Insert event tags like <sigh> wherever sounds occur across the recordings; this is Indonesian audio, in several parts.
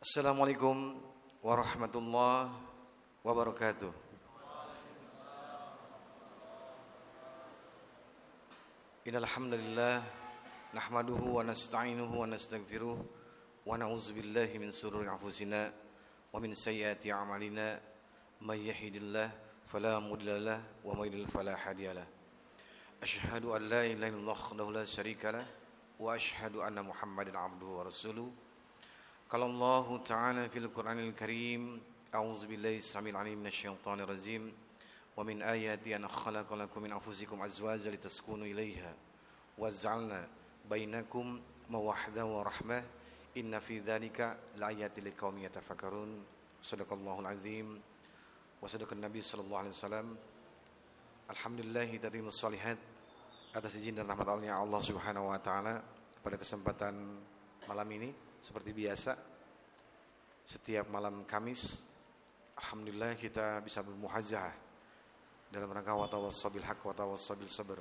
Assalamualaikum warahmatullahi wabarakatuh. Innal hamdalillah nahmaduhu wa nasta'inuhu wa nastaghfiruh wa na'udzu billahi min shururi anfusina wa min sayyiati a'malina may yahdihillahu fala mudilla wa may yudlil fala hadiyalah. Ashhadu an la ilaha illallah wahdahu la syarika wa ashhadu anna Muhammadan abduhu wa rasuluh. قال الله تعالى في القرآن الكريم أعوذ بالله السميع العليم من الشيطان الرجيم ومن آياتي أن خلق لكم من أنفسكم أزواجا لتسكنوا إليها وجعلنا بينكم موحدة ورحمة إن في ذلك لآيات لقوم يتفكرون صدق الله العظيم وصدق النبي صلى الله عليه وسلم الحمد لله تتم الصالحات atas izin dan rahmat Allah Subhanahu wa taala pada kesempatan malam ini seperti biasa setiap malam Kamis alhamdulillah kita bisa bermuhajah dalam rangka watawassabil haq watawassabil sabr.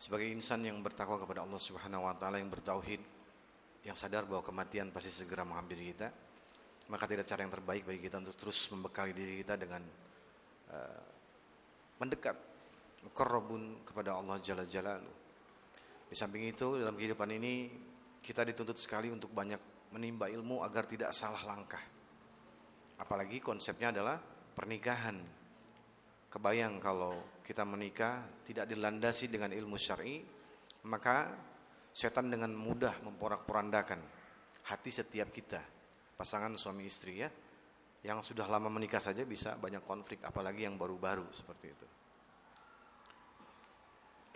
Sebagai insan yang bertakwa kepada Allah Subhanahu wa taala yang bertauhid yang sadar bahwa kematian pasti segera menghampiri kita maka tidak cara yang terbaik bagi kita untuk terus membekali diri kita dengan uh, mendekat mukarrabun kepada Allah Jalla Jalaluh. Di samping itu dalam kehidupan ini kita dituntut sekali untuk banyak menimba ilmu agar tidak salah langkah. Apalagi konsepnya adalah pernikahan. Kebayang kalau kita menikah tidak dilandasi dengan ilmu syar'i, maka setan dengan mudah memporak-porandakan hati setiap kita, pasangan suami istri ya. Yang sudah lama menikah saja bisa banyak konflik, apalagi yang baru-baru seperti itu.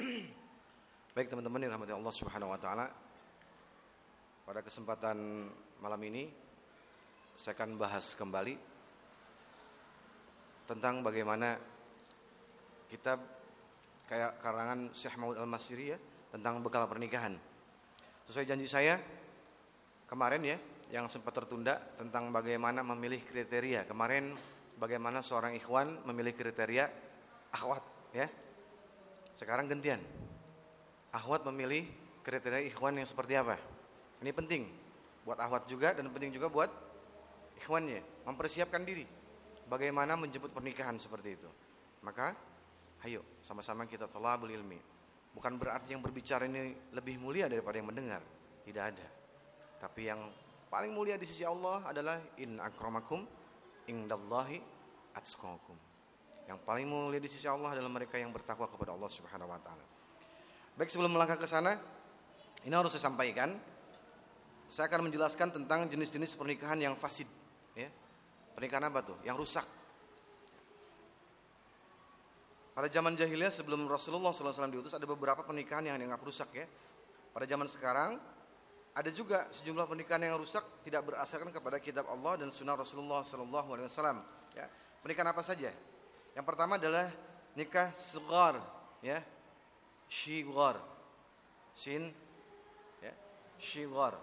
<clears throat> Baik teman-teman yang rahmati Allah Subhanahu wa taala, pada kesempatan malam ini saya akan bahas kembali tentang bagaimana kita kayak karangan Syekh Maud Al-Masiri ya tentang bekal pernikahan. Sesuai janji saya kemarin ya yang sempat tertunda tentang bagaimana memilih kriteria. Kemarin bagaimana seorang ikhwan memilih kriteria akhwat ya. Sekarang gantian. Akhwat memilih kriteria ikhwan yang seperti apa? Ini penting buat ahwat juga dan penting juga buat ikhwannya mempersiapkan diri bagaimana menjemput pernikahan seperti itu. Maka ayo sama-sama kita tolabul ilmi. Bukan berarti yang berbicara ini lebih mulia daripada yang mendengar. Tidak ada. Tapi yang paling mulia di sisi Allah adalah in akramakum indallahi atqakum. Yang paling mulia di sisi Allah adalah mereka yang bertakwa kepada Allah Subhanahu wa taala. Baik sebelum melangkah ke sana, ini harus saya sampaikan saya akan menjelaskan tentang jenis-jenis pernikahan yang fasid. Ya. Pernikahan apa tuh? Yang rusak. Pada zaman jahiliyah sebelum Rasulullah SAW diutus ada beberapa pernikahan yang dianggap rusak ya. Pada zaman sekarang ada juga sejumlah pernikahan yang rusak tidak berdasarkan kepada kitab Allah dan sunnah Rasulullah SAW. Ya. Pernikahan apa saja? Yang pertama adalah nikah sigar, ya, shigar, sin, ya, shigar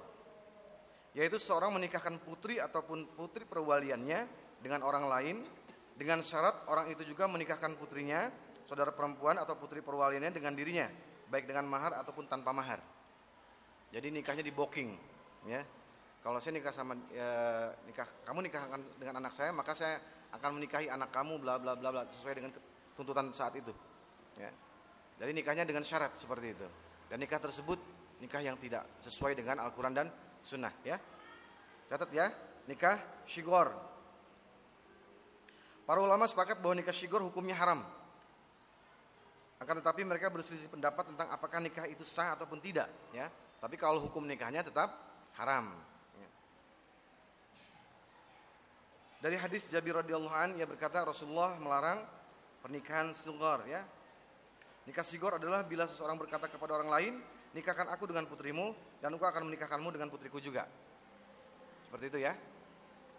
yaitu seorang menikahkan putri ataupun putri perwaliannya dengan orang lain dengan syarat orang itu juga menikahkan putrinya, saudara perempuan atau putri perwaliannya dengan dirinya, baik dengan mahar ataupun tanpa mahar. Jadi nikahnya di booking, ya. Kalau saya nikah sama ya, nikah kamu nikahkan dengan anak saya, maka saya akan menikahi anak kamu bla bla bla bla sesuai dengan tuntutan saat itu. Ya. Jadi nikahnya dengan syarat seperti itu. Dan nikah tersebut nikah yang tidak sesuai dengan Al-Qur'an dan sunnah ya. Catat ya, nikah syigor. Para ulama sepakat bahwa nikah syigor hukumnya haram. Akan tetapi mereka berselisih pendapat tentang apakah nikah itu sah ataupun tidak ya. Tapi kalau hukum nikahnya tetap haram. Ya. Dari hadis Jabir radhiyallahu an ia berkata Rasulullah melarang pernikahan sigor ya. Nikah sigor adalah bila seseorang berkata kepada orang lain, nikahkan aku dengan putrimu dan aku akan menikahkanmu dengan putriku juga. Seperti itu ya.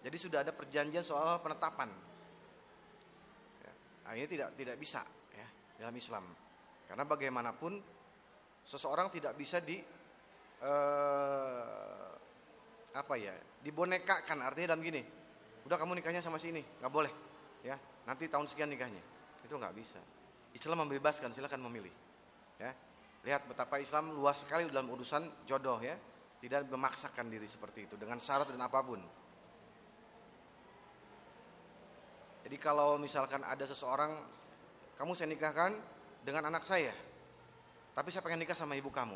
Jadi sudah ada perjanjian soal penetapan. Ya. Nah, ini tidak tidak bisa ya dalam Islam. Karena bagaimanapun seseorang tidak bisa di eh, apa ya dibonekakan artinya dalam gini udah kamu nikahnya sama si ini nggak boleh ya nanti tahun sekian nikahnya itu nggak bisa Islam membebaskan silakan memilih ya Lihat betapa Islam luas sekali dalam urusan jodoh ya. Tidak memaksakan diri seperti itu dengan syarat dan apa pun. Jadi kalau misalkan ada seseorang kamu saya nikahkan dengan anak saya, tapi saya pengen nikah sama ibu kamu.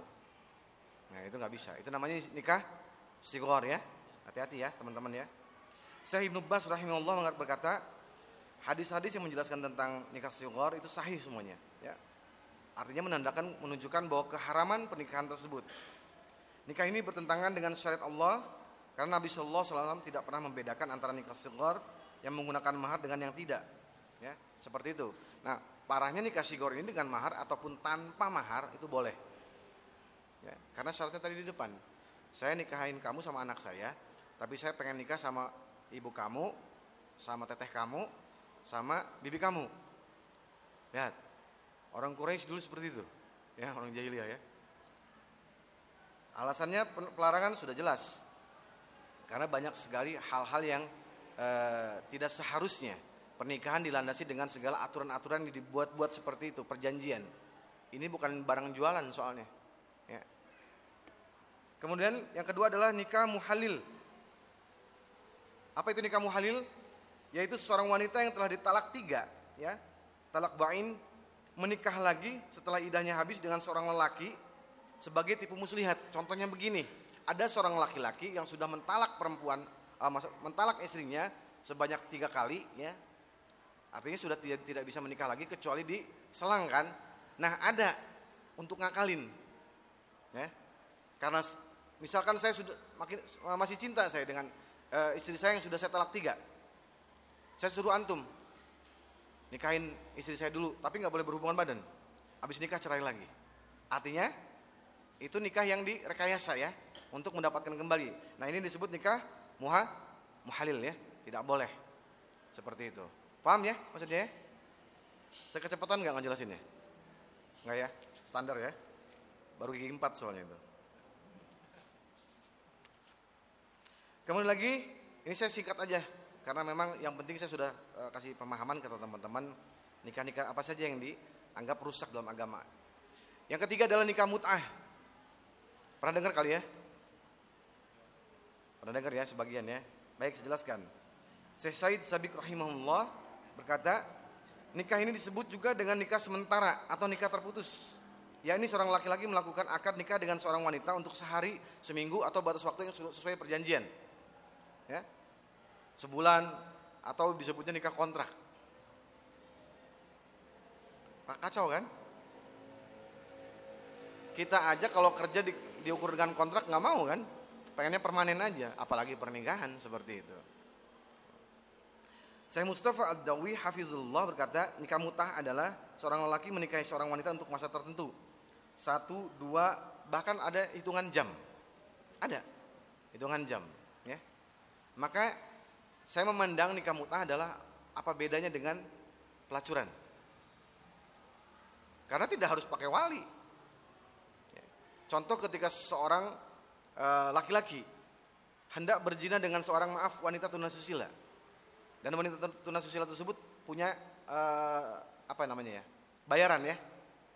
Nah itu nggak bisa. Itu namanya nikah sigor ya. Hati-hati ya teman-teman ya. Syekh Ibnu Bas rahimahullah berkata, hadis-hadis yang menjelaskan tentang nikah sigor itu sahih semuanya. Ya. Artinya menandakan menunjukkan bahwa keharaman pernikahan tersebut. Nikah ini bertentangan dengan syariat Allah karena Nabi Shallallahu Alaihi Wasallam tidak pernah membedakan antara nikah sigor yang menggunakan mahar dengan yang tidak. Ya, seperti itu. Nah, parahnya nikah sigor ini dengan mahar ataupun tanpa mahar itu boleh. Ya, karena syaratnya tadi di depan. Saya nikahin kamu sama anak saya, tapi saya pengen nikah sama ibu kamu, sama teteh kamu, sama bibi kamu. Lihat, orang Quraisy dulu seperti itu. Ya, orang jahiliyah ya. Alasannya pelarangan sudah jelas. Karena banyak sekali hal-hal yang Eh, tidak seharusnya pernikahan dilandasi dengan segala aturan-aturan yang dibuat-buat seperti itu perjanjian. Ini bukan barang jualan soalnya. Ya. Kemudian yang kedua adalah nikah muhalil. Apa itu nikah muhalil? Yaitu seorang wanita yang telah ditalak tiga, ya, talak bain, menikah lagi setelah idahnya habis dengan seorang lelaki sebagai tipu muslihat. Contohnya begini, ada seorang laki-laki yang sudah mentalak perempuan uh, mentalak istrinya sebanyak tiga kali ya. Artinya sudah tidak tidak bisa menikah lagi kecuali di selang kan? Nah ada untuk ngakalin ya. Karena misalkan saya sudah makin masih cinta saya dengan uh, istri saya yang sudah saya talak tiga. Saya suruh antum nikahin istri saya dulu tapi nggak boleh berhubungan badan habis nikah cerai lagi artinya itu nikah yang direkayasa ya untuk mendapatkan kembali nah ini disebut nikah muha muhalil ya, tidak boleh. Seperti itu. Paham ya maksudnya ya? Saya kecepatan nggak ngejelasinnya? Nggak ya? Standar ya? Baru gigi empat soalnya itu. Kemudian lagi, ini saya singkat aja karena memang yang penting saya sudah uh, kasih pemahaman ke teman-teman nikah-nikah apa saja yang dianggap rusak dalam agama. Yang ketiga adalah nikah mut'ah. Pernah dengar kali ya? Pernah dengar ya sebagian ya? Baik, saya jelaskan. Syekh Said Sabik rahimahullah berkata, nikah ini disebut juga dengan nikah sementara atau nikah terputus. Ya ini seorang laki-laki melakukan akad nikah dengan seorang wanita untuk sehari, seminggu atau batas waktu yang sesuai perjanjian. Ya. Sebulan atau disebutnya nikah kontrak. Kacau kan? Kita aja kalau kerja di, diukur dengan kontrak nggak mau kan? pengennya permanen aja, apalagi pernikahan seperti itu. Saya Mustafa Ad-Dawi Hafizullah berkata, nikah mutah adalah seorang lelaki menikahi seorang wanita untuk masa tertentu. Satu, dua, bahkan ada hitungan jam. Ada hitungan jam. Ya. Maka saya memandang nikah mutah adalah apa bedanya dengan pelacuran. Karena tidak harus pakai wali. Contoh ketika seorang Eh, laki-laki hendak berzina dengan seorang maaf wanita tunasusila dan wanita tunasusila tersebut punya uh, apa namanya ya bayaran ya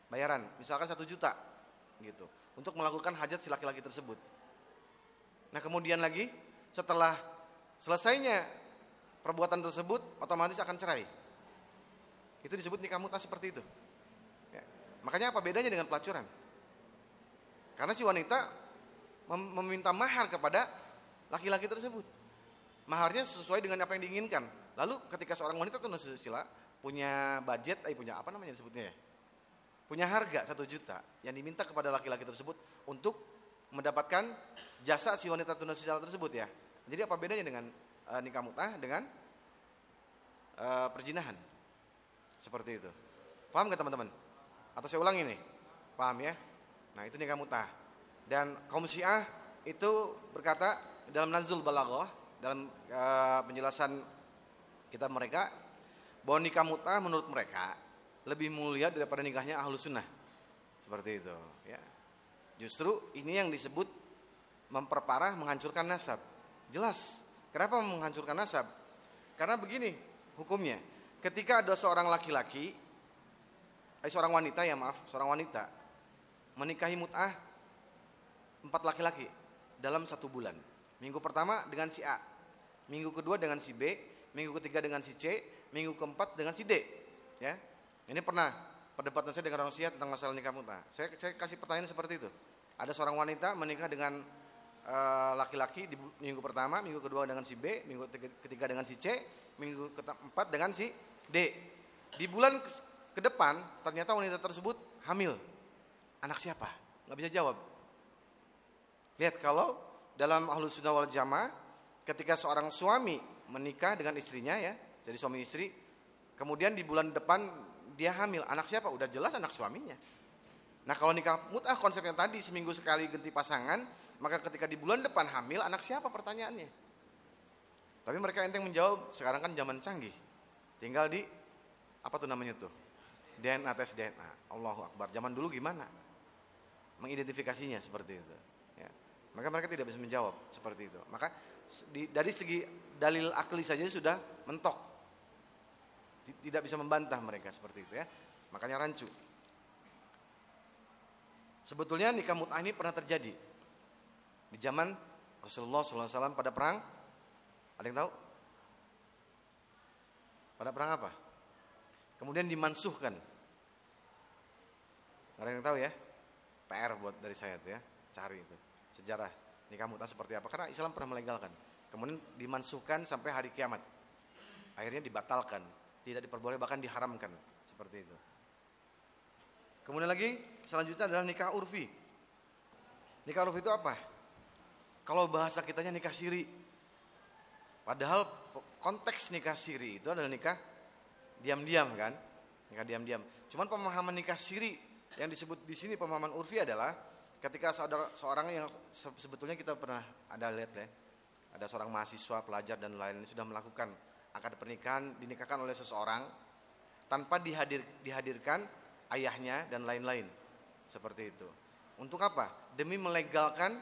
bayaran misalkan satu juta gitu untuk melakukan hajat si laki-laki tersebut nah kemudian lagi setelah selesainya perbuatan tersebut otomatis akan cerai itu disebut nikah muta seperti itu ya. makanya apa bedanya dengan pelacuran karena si wanita meminta mahar kepada laki-laki tersebut. Maharnya sesuai dengan apa yang diinginkan. Lalu ketika seorang wanita itu susila punya budget, eh punya apa namanya disebutnya ya? Punya harga satu juta yang diminta kepada laki-laki tersebut untuk mendapatkan jasa si wanita tunasusila tersebut ya. Jadi apa bedanya dengan e, nikah mutah dengan e, perjinahan? Seperti itu. Paham gak teman-teman? Atau saya ulang ini? Paham ya? Nah itu nikah mutah. Dan kaum Syiah itu berkata dalam Nazul Balaghah dalam uh, penjelasan kita mereka bahwa nikah mutah menurut mereka lebih mulia daripada nikahnya ahlu sunnah seperti itu ya justru ini yang disebut memperparah menghancurkan nasab jelas kenapa menghancurkan nasab karena begini hukumnya ketika ada seorang laki-laki eh, seorang wanita ya maaf seorang wanita menikahi mutah empat laki-laki dalam satu bulan. Minggu pertama dengan si A, minggu kedua dengan si B, minggu ketiga dengan si C, minggu keempat dengan si D. Ya, ini pernah perdebatan saya dengan manusia tentang masalah nikah muta. Saya, saya kasih pertanyaan seperti itu. Ada seorang wanita menikah dengan laki-laki uh, di minggu pertama, minggu kedua dengan si B, minggu ketiga dengan si C, minggu keempat dengan si D. Di bulan ke depan ternyata wanita tersebut hamil. Anak siapa? Gak bisa jawab. Lihat kalau dalam ahlus sunnah wal jamaah ketika seorang suami menikah dengan istrinya ya, jadi suami istri, kemudian di bulan depan dia hamil, anak siapa? Udah jelas anak suaminya. Nah kalau nikah mut'ah konsepnya tadi seminggu sekali ganti pasangan, maka ketika di bulan depan hamil, anak siapa pertanyaannya? Tapi mereka enteng menjawab, sekarang kan zaman canggih. Tinggal di, apa tuh namanya tuh? DNA, tes DNA. Allahu Akbar. Zaman dulu gimana? Mengidentifikasinya seperti itu. Maka mereka tidak bisa menjawab seperti itu. Maka di, dari segi dalil akli saja sudah mentok. Tidak bisa membantah mereka seperti itu ya. Makanya rancu. Sebetulnya nikah mut'ah ini pernah terjadi di zaman Rasulullah SAW pada perang. Ada yang tahu? Pada perang apa? Kemudian dimansuhkan. Ada yang tahu ya? PR buat dari saya tuh ya, cari itu sejarah nikah muta seperti apa karena Islam pernah melegalkan kemudian dimansuhkan sampai hari kiamat akhirnya dibatalkan tidak diperboleh bahkan diharamkan seperti itu kemudian lagi selanjutnya adalah nikah urfi. Nikah urfi itu apa? Kalau bahasa kitanya nikah siri. Padahal konteks nikah siri itu adalah nikah diam-diam kan? Nikah diam-diam. Cuman pemahaman nikah siri yang disebut di sini pemahaman urfi adalah ketika saudara, seorang yang sebetulnya kita pernah ada lihat ya, ada seorang mahasiswa, pelajar dan lain-lain sudah melakukan akad pernikahan dinikahkan oleh seseorang tanpa dihadir, dihadirkan ayahnya dan lain-lain seperti itu. Untuk apa? Demi melegalkan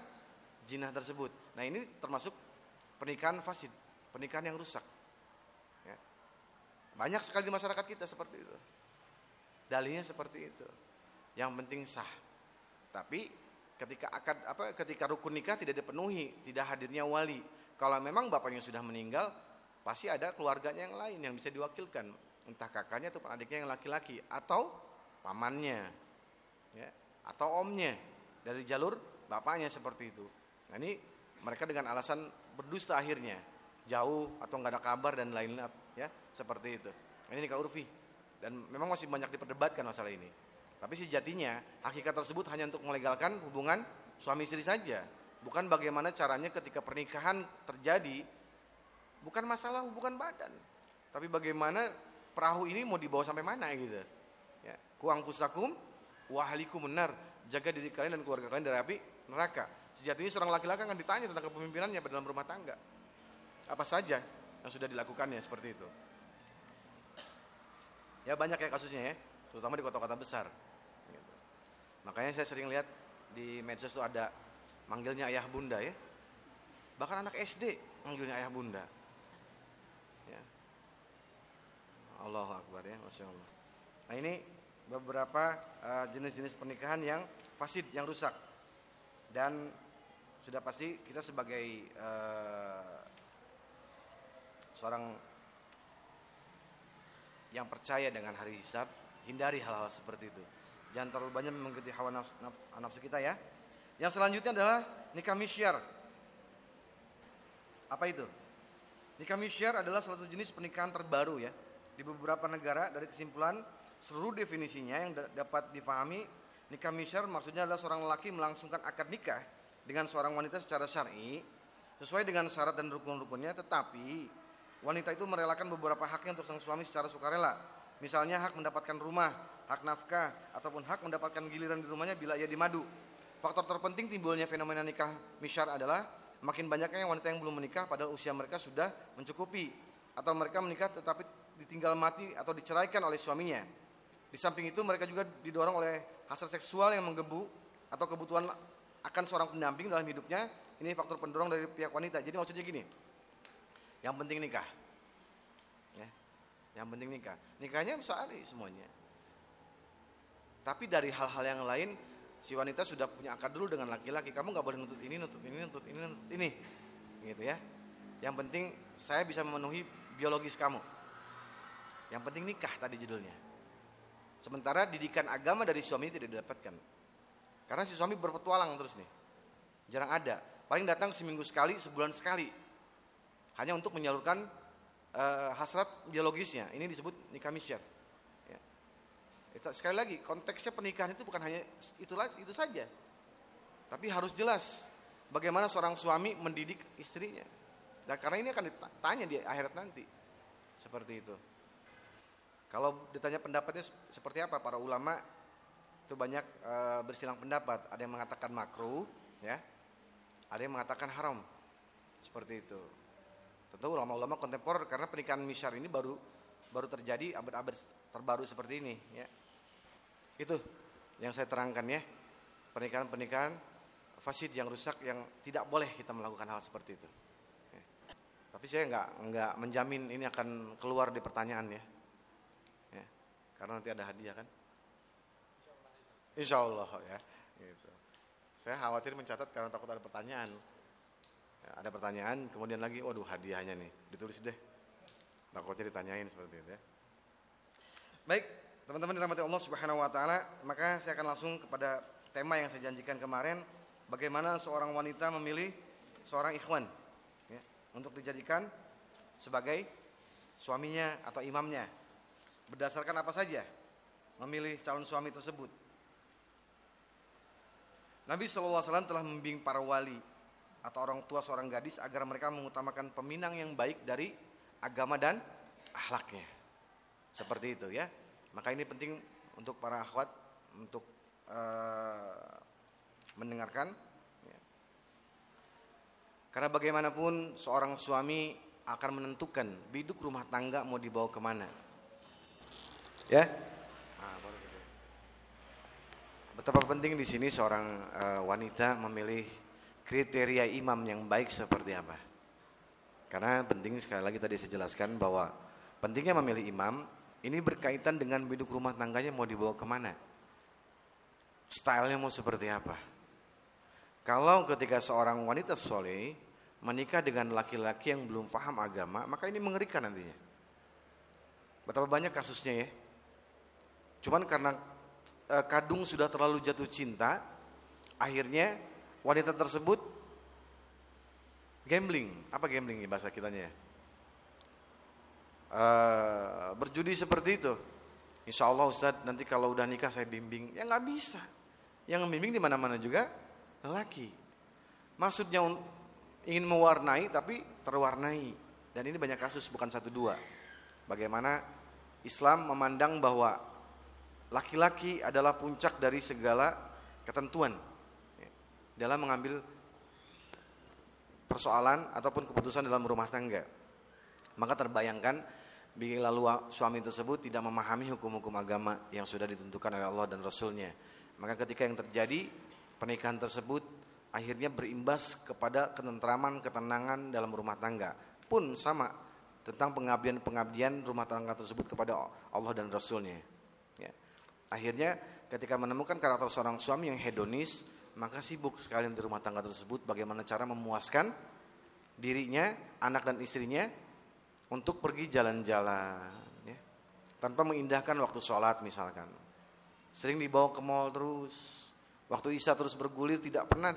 jinah tersebut. Nah ini termasuk pernikahan fasid, pernikahan yang rusak. Ya. Banyak sekali di masyarakat kita seperti itu. Dalihnya seperti itu. Yang penting sah. Tapi ketika akad apa ketika rukun nikah tidak dipenuhi, tidak hadirnya wali. Kalau memang bapaknya sudah meninggal, pasti ada keluarganya yang lain yang bisa diwakilkan, entah kakaknya atau adiknya yang laki-laki atau pamannya. Ya, atau omnya dari jalur bapaknya seperti itu. Nah, ini mereka dengan alasan berdusta akhirnya, jauh atau nggak ada kabar dan lain-lain ya, seperti itu. Nah, ini nikah urfi dan memang masih banyak diperdebatkan masalah ini. Tapi sejatinya hakikat tersebut hanya untuk melegalkan hubungan suami istri saja. Bukan bagaimana caranya ketika pernikahan terjadi bukan masalah hubungan badan. Tapi bagaimana perahu ini mau dibawa sampai mana gitu. Ya, kuang pusakum wahalikum benar. Jaga diri kalian dan keluarga kalian dari api neraka. Sejatinya seorang laki-laki akan ditanya tentang kepemimpinannya dalam rumah tangga. Apa saja yang sudah dilakukannya seperti itu. Ya banyak ya kasusnya ya, terutama di kota-kota besar. Makanya saya sering lihat di medsos itu ada manggilnya ayah bunda ya. Bahkan anak SD manggilnya ayah bunda. Ya. Allahu Akbar ya, Masya Allah. Nah ini beberapa eh, jenis-jenis pernikahan yang fasid, yang rusak. Dan sudah pasti kita sebagai uh, seorang yang percaya dengan hari hisab, hindari hal-hal seperti itu. Jangan terlalu banyak mengikuti hawa nafsu, nafsu kita ya. Yang selanjutnya adalah nikah misyar. Apa itu? Nikah misyar adalah salah satu jenis pernikahan terbaru ya. Di beberapa negara dari kesimpulan seluruh definisinya yang dapat dipahami nikah misyar maksudnya adalah seorang lelaki melangsungkan akad nikah dengan seorang wanita secara syar'i sesuai dengan syarat dan rukun-rukunnya tetapi wanita itu merelakan beberapa haknya untuk sang suami secara sukarela misalnya hak mendapatkan rumah hak nafkah ataupun hak mendapatkan giliran di rumahnya bila ia dimadu. Faktor terpenting timbulnya fenomena nikah misyar adalah makin banyaknya wanita yang belum menikah padahal usia mereka sudah mencukupi atau mereka menikah tetapi ditinggal mati atau diceraikan oleh suaminya. Di samping itu mereka juga didorong oleh hasrat seksual yang menggebu atau kebutuhan akan seorang pendamping dalam hidupnya. Ini faktor pendorong dari pihak wanita. Jadi maksudnya gini, yang penting nikah. Ya, yang penting nikah. Nikahnya sehari semuanya. Tapi dari hal-hal yang lain si wanita sudah punya akad dulu dengan laki-laki. Kamu nggak boleh nuntut ini, nuntut ini, nuntut ini, nuntut ini, gitu ya. Yang penting saya bisa memenuhi biologis kamu. Yang penting nikah tadi judulnya. Sementara didikan agama dari suami tidak didapatkan. Karena si suami berpetualang terus nih. Jarang ada. Paling datang seminggu sekali, sebulan sekali. Hanya untuk menyalurkan uh, hasrat biologisnya. Ini disebut nikah misyar. Ya. Itu, sekali lagi, konteksnya pernikahan itu bukan hanya itu, itu saja. Tapi harus jelas bagaimana seorang suami mendidik istrinya. Dan karena ini akan ditanya di akhirat nanti. Seperti itu. Kalau ditanya pendapatnya seperti apa para ulama itu banyak e, bersilang pendapat. Ada yang mengatakan makruh, ya. Ada yang mengatakan haram. Seperti itu. Tentu ulama-ulama kontemporer karena pernikahan misyar ini baru baru terjadi abad-abad terbaru seperti ini, ya. Itu yang saya terangkan ya. Pernikahan-pernikahan fasid yang rusak yang tidak boleh kita melakukan hal seperti itu. Ya. Tapi saya nggak nggak menjamin ini akan keluar di pertanyaan ya. Karena nanti ada hadiah kan? Insya Allah ya. Gitu. Saya khawatir mencatat karena takut ada pertanyaan. Ya, ada pertanyaan, kemudian lagi, waduh hadiahnya nih, ditulis deh. Takutnya ditanyain seperti itu ya. Baik, teman-teman dirahmati Allah Subhanahu wa taala, maka saya akan langsung kepada tema yang saya janjikan kemarin, bagaimana seorang wanita memilih seorang ikhwan ya, untuk dijadikan sebagai suaminya atau imamnya Berdasarkan apa saja memilih calon suami tersebut? Nabi SAW telah membimbing para wali atau orang tua seorang gadis agar mereka mengutamakan peminang yang baik dari agama dan akhlaknya. Seperti itu ya. Maka ini penting untuk para akhwat untuk uh, mendengarkan. Ya. Karena bagaimanapun seorang suami akan menentukan biduk rumah tangga mau dibawa ke mana. Ya. Nah, Betapa penting di sini seorang uh, wanita memilih kriteria imam yang baik seperti apa. Karena penting sekali lagi tadi saya jelaskan bahwa pentingnya memilih imam ini berkaitan dengan biduk rumah tangganya mau dibawa ke mana. Stylenya mau seperti apa. Kalau ketika seorang wanita soleh menikah dengan laki-laki yang belum paham agama, maka ini mengerikan nantinya. Betapa banyak kasusnya ya. Cuman karena e, kadung sudah terlalu jatuh cinta, akhirnya wanita tersebut gambling. Apa gambling ya bahasa kitanya? E, berjudi seperti itu. Insya Allah Ustaz nanti kalau udah nikah saya bimbing. Ya nggak bisa. Yang membimbing di mana-mana juga lelaki. Maksudnya ingin mewarnai tapi terwarnai. Dan ini banyak kasus bukan satu dua. Bagaimana Islam memandang bahwa laki-laki adalah puncak dari segala ketentuan dalam mengambil persoalan ataupun keputusan dalam rumah tangga. Maka terbayangkan bila suami tersebut tidak memahami hukum-hukum agama yang sudah ditentukan oleh Allah dan Rasulnya. Maka ketika yang terjadi pernikahan tersebut akhirnya berimbas kepada ketentraman, ketenangan dalam rumah tangga. Pun sama tentang pengabdian-pengabdian rumah tangga tersebut kepada Allah dan Rasulnya. Ya. Akhirnya ketika menemukan karakter seorang suami yang hedonis, maka sibuk sekali di rumah tangga tersebut bagaimana cara memuaskan dirinya, anak dan istrinya untuk pergi jalan-jalan ya. Tanpa mengindahkan waktu sholat misalkan. Sering dibawa ke mall terus. Waktu Isya terus bergulir tidak pernah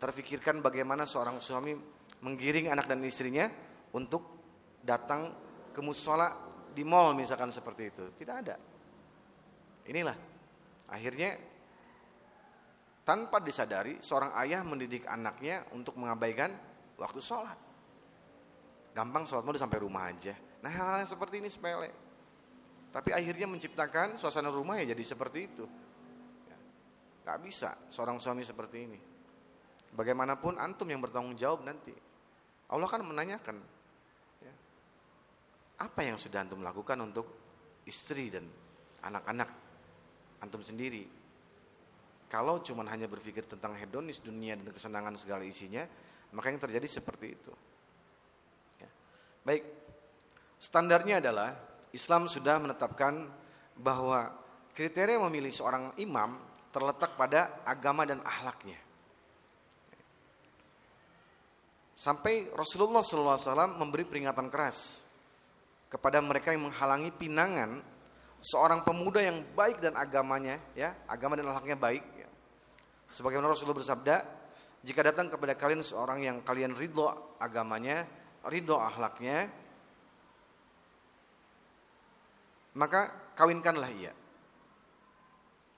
terfikirkan bagaimana seorang suami menggiring anak dan istrinya untuk datang ke musola di mall misalkan seperti itu. Tidak ada. Inilah akhirnya tanpa disadari seorang ayah mendidik anaknya untuk mengabaikan waktu sholat. Gampang sholat mau sampai rumah aja. Nah hal-hal yang seperti ini sepele. Tapi akhirnya menciptakan suasana rumah ya jadi seperti itu. Ya. Gak bisa seorang suami seperti ini. Bagaimanapun antum yang bertanggung jawab nanti. Allah kan menanyakan. Ya, apa yang sudah antum lakukan untuk istri dan anak-anak antum sendiri. Kalau cuma hanya berpikir tentang hedonis dunia dan kesenangan segala isinya, maka yang terjadi seperti itu. Ya. Baik, standarnya adalah Islam sudah menetapkan bahwa kriteria memilih seorang imam terletak pada agama dan ahlaknya. Sampai Rasulullah SAW memberi peringatan keras kepada mereka yang menghalangi pinangan seorang pemuda yang baik dan agamanya, ya, agama dan ahlaknya baik. Ya. Sebagaimana Rasulullah bersabda, jika datang kepada kalian seorang yang kalian ridho agamanya, ridho ahlaknya, maka kawinkanlah ia.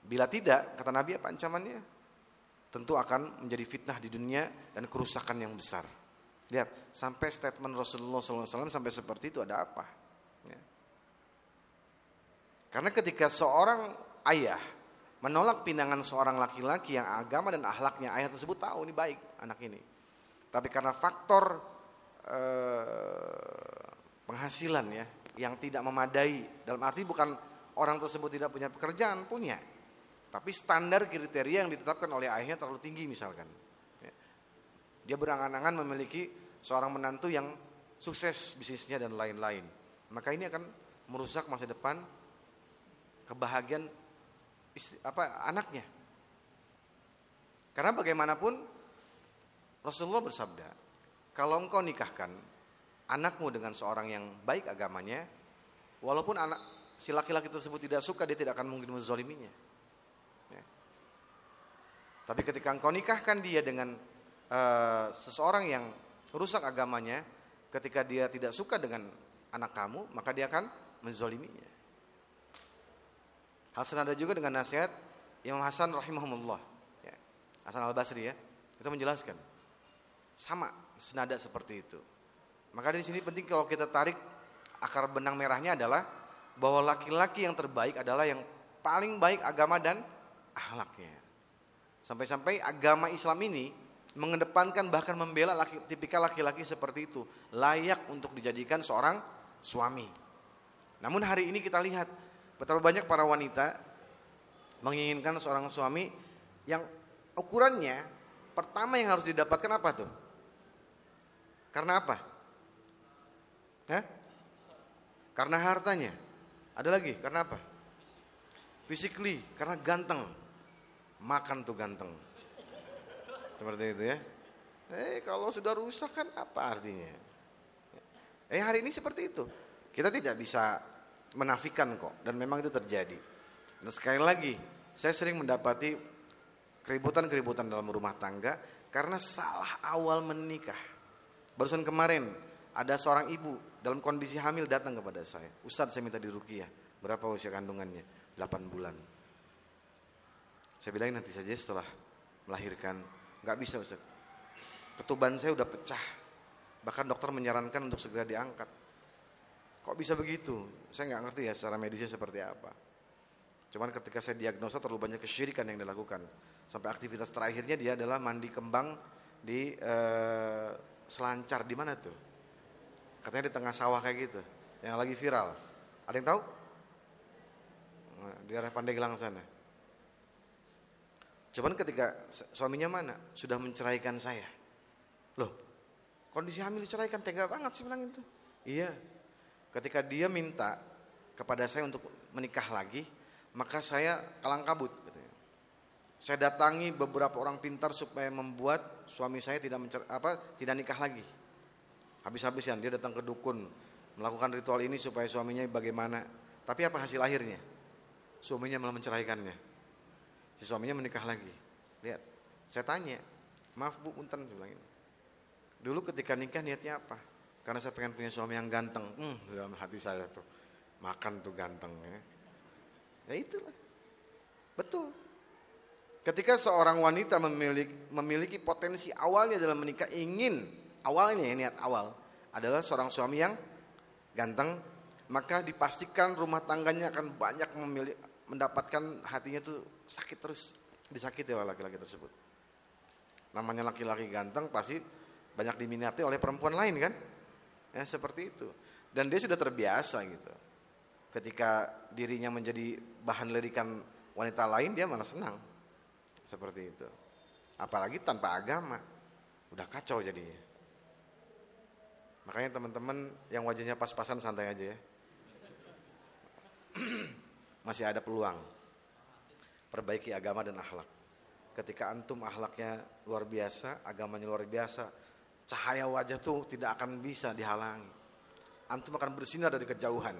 Bila tidak, kata Nabi apa ancamannya? Tentu akan menjadi fitnah di dunia dan kerusakan yang besar. Lihat, sampai statement Rasulullah SAW sampai seperti itu ada apa? Karena ketika seorang ayah menolak pinangan seorang laki-laki yang agama dan ahlaknya ayah tersebut tahu ini baik anak ini. Tapi karena faktor eh, penghasilan ya yang tidak memadai dalam arti bukan orang tersebut tidak punya pekerjaan punya tapi standar kriteria yang ditetapkan oleh ayahnya terlalu tinggi misalkan. Ya. Dia berangan-angan memiliki seorang menantu yang sukses bisnisnya dan lain-lain. Maka ini akan merusak masa depan kebahagiaan istri, apa anaknya. Karena bagaimanapun Rasulullah bersabda, kalau engkau nikahkan anakmu dengan seorang yang baik agamanya, walaupun anak si laki-laki tersebut tidak suka, dia tidak akan mungkin menzoliminya. Tapi ketika engkau nikahkan dia dengan uh, seseorang yang rusak agamanya, ketika dia tidak suka dengan anak kamu, maka dia akan menzoliminya. Hal senada juga dengan nasihat Imam Hasan rahimahumullah. Ya. Hasan al Basri ya, itu menjelaskan sama senada seperti itu. Maka di sini penting kalau kita tarik akar benang merahnya adalah bahwa laki-laki yang terbaik adalah yang paling baik agama dan akhlaknya. Sampai-sampai agama Islam ini mengedepankan bahkan membela laki, tipikal laki-laki seperti itu. Layak untuk dijadikan seorang suami. Namun hari ini kita lihat betapa banyak para wanita menginginkan seorang suami yang ukurannya pertama yang harus didapatkan apa tuh? Karena apa? Hah? Karena hartanya. Ada lagi, karena apa? Physically, karena ganteng makan tuh ganteng. Seperti itu ya. Eh kalau sudah rusak kan apa artinya? Eh hari ini seperti itu. Kita tidak bisa menafikan kok dan memang itu terjadi. Dan sekali lagi, saya sering mendapati keributan-keributan dalam rumah tangga karena salah awal menikah. Barusan kemarin ada seorang ibu dalam kondisi hamil datang kepada saya. Ustadz saya minta dirukiah. Berapa usia kandungannya? 8 bulan. Saya bilang nanti saja setelah melahirkan. Nggak bisa Ustaz. Ketuban saya udah pecah. Bahkan dokter menyarankan untuk segera diangkat. Kok bisa begitu? Saya nggak ngerti ya secara medisnya seperti apa. Cuman ketika saya diagnosa terlalu banyak kesyirikan yang dilakukan. Sampai aktivitas terakhirnya dia adalah mandi kembang di eh, selancar di mana tuh? Katanya di tengah sawah kayak gitu, yang lagi viral. Ada yang tahu? Nah, di arah Pandeglang sana. Cuman ketika suaminya mana? Sudah menceraikan saya. Loh, kondisi hamil diceraikan tega banget sih bilang itu. Iya. Ketika dia minta kepada saya untuk menikah lagi, maka saya kalang kabut. Saya datangi beberapa orang pintar supaya membuat suami saya tidak mencer apa tidak nikah lagi. Habis-habisan dia datang ke dukun melakukan ritual ini supaya suaminya bagaimana. Tapi apa hasil akhirnya? Suaminya malah menceraikannya si suaminya menikah lagi. Lihat, saya tanya, maaf bu, punten, saya bilang ini. Dulu ketika nikah niatnya apa? Karena saya pengen punya suami yang ganteng. Hmm, dalam hati saya tuh, makan tuh ganteng ya. Ya itulah, betul. Ketika seorang wanita memiliki, memiliki potensi awalnya dalam menikah ingin awalnya niat awal adalah seorang suami yang ganteng, maka dipastikan rumah tangganya akan banyak memilih, mendapatkan hatinya tuh sakit terus disakiti oleh laki-laki tersebut. Namanya laki-laki ganteng pasti banyak diminati oleh perempuan lain kan? Ya seperti itu. Dan dia sudah terbiasa gitu. Ketika dirinya menjadi bahan lirikan wanita lain dia malah senang. Seperti itu. Apalagi tanpa agama. Udah kacau jadinya. Makanya teman-teman yang wajahnya pas-pasan santai aja ya. <clears throat> masih ada peluang. perbaiki agama dan akhlak. Ketika antum akhlaknya luar biasa, agamanya luar biasa, cahaya wajah tuh tidak akan bisa dihalangi. Antum akan bersinar dari kejauhan.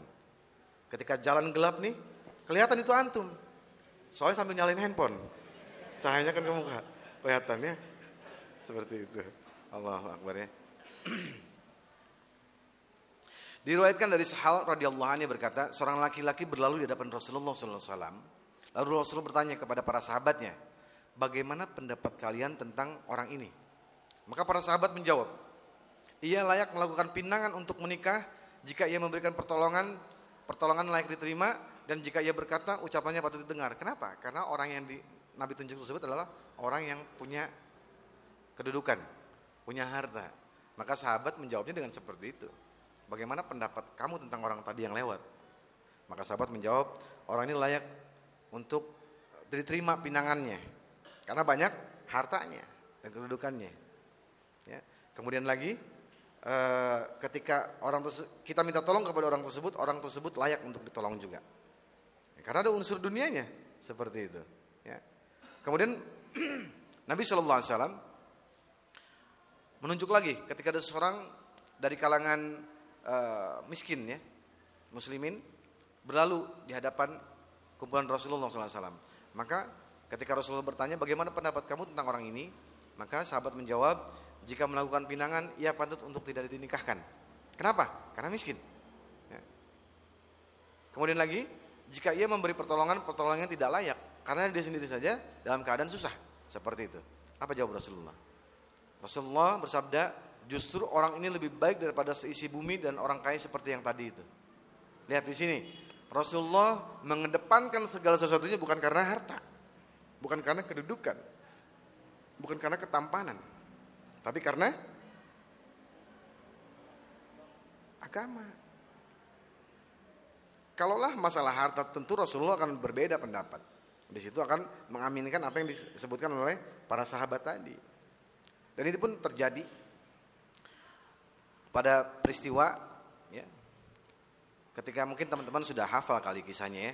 Ketika jalan gelap nih, kelihatan itu antum. Soalnya sambil nyalain handphone. Cahayanya kan ke muka. Kelihatannya seperti itu. Allah Akbar ya. <clears throat> Diriwayatkan dari Sahal radhiyallahu anhu berkata, seorang laki-laki berlalu di hadapan Rasulullah SAW. Lalu Rasulullah bertanya kepada para sahabatnya, bagaimana pendapat kalian tentang orang ini? Maka para sahabat menjawab, ia layak melakukan pinangan untuk menikah jika ia memberikan pertolongan, pertolongan layak diterima dan jika ia berkata ucapannya patut didengar. Kenapa? Karena orang yang di Nabi tunjuk tersebut adalah orang yang punya kedudukan, punya harta. Maka sahabat menjawabnya dengan seperti itu. Bagaimana pendapat kamu tentang orang tadi yang lewat? Maka sahabat menjawab, orang ini layak untuk diterima pinangannya. Karena banyak hartanya dan kedudukannya. Kemudian lagi, eh, ketika orang kita minta tolong kepada orang tersebut, orang tersebut layak untuk ditolong juga. Ya, karena ada unsur dunianya seperti itu. Ya. Kemudian <clears throat> Nabi Shallallahu Alaihi Wasallam menunjuk lagi ketika ada seorang dari kalangan uh, miskin ya, muslimin berlalu di hadapan kumpulan Rasulullah SAW. Maka ketika Rasulullah bertanya bagaimana pendapat kamu tentang orang ini, maka sahabat menjawab jika melakukan pinangan ia patut untuk tidak dinikahkan. Kenapa? Karena miskin. Ya. Kemudian lagi jika ia memberi pertolongan pertolongan tidak layak karena dia sendiri saja dalam keadaan susah seperti itu. Apa jawab Rasulullah? Rasulullah bersabda, Justru orang ini lebih baik daripada seisi bumi dan orang kaya seperti yang tadi itu. Lihat di sini, Rasulullah mengedepankan segala sesuatunya bukan karena harta, bukan karena kedudukan, bukan karena ketampanan, tapi karena agama. Kalaulah masalah harta tentu Rasulullah akan berbeda pendapat. Di situ akan mengaminkan apa yang disebutkan oleh para sahabat tadi. Dan ini pun terjadi pada peristiwa ya, ketika mungkin teman-teman sudah hafal kali kisahnya ya.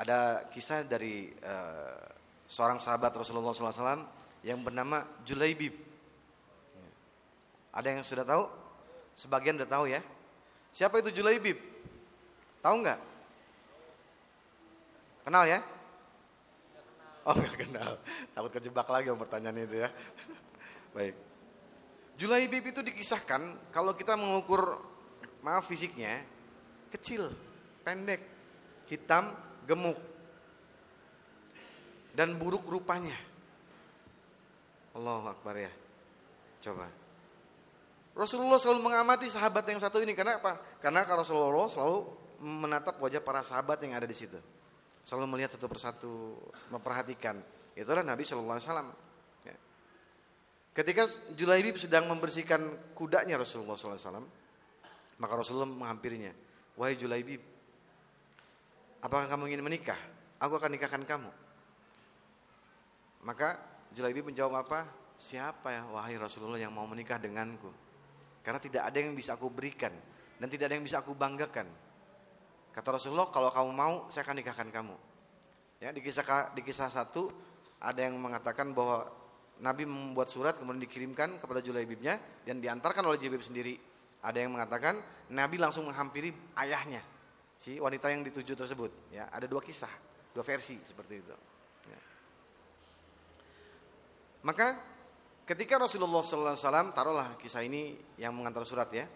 Ada kisah dari uh, seorang sahabat Rasulullah SAW yang bernama Julaibib. Ada yang sudah tahu? Sebagian sudah tahu ya. Siapa itu Julaibib? Tahu nggak? Kenal ya? Oh nggak kenal. Takut kejebak lagi om pertanyaan itu ya. Baik. Julaibib itu dikisahkan kalau kita mengukur maaf fisiknya kecil, pendek, hitam, gemuk dan buruk rupanya. Allah Akbar ya. Coba. Rasulullah selalu mengamati sahabat yang satu ini karena apa? Karena Rasulullah selalu menatap wajah para sahabat yang ada di situ. Selalu melihat satu persatu, memperhatikan. Itulah Nabi Shallallahu Alaihi Wasallam. Ketika Julaibib sedang membersihkan kudanya Rasulullah SAW, maka Rasulullah menghampirinya. Wahai Julaibib, apakah kamu ingin menikah? Aku akan nikahkan kamu. Maka Julaibib menjawab apa? Siapa ya wahai Rasulullah yang mau menikah denganku? Karena tidak ada yang bisa aku berikan dan tidak ada yang bisa aku banggakan. Kata Rasulullah, kalau kamu mau, saya akan nikahkan kamu. Ya, di kisah di kisah satu ada yang mengatakan bahwa Nabi membuat surat kemudian dikirimkan kepada Julaibibnya dan diantarkan oleh Julaibib sendiri. Ada yang mengatakan Nabi langsung menghampiri ayahnya, si wanita yang dituju tersebut. Ya, ada dua kisah, dua versi seperti itu. Ya. Maka ketika Rasulullah SAW taruhlah kisah ini yang mengantar surat ya,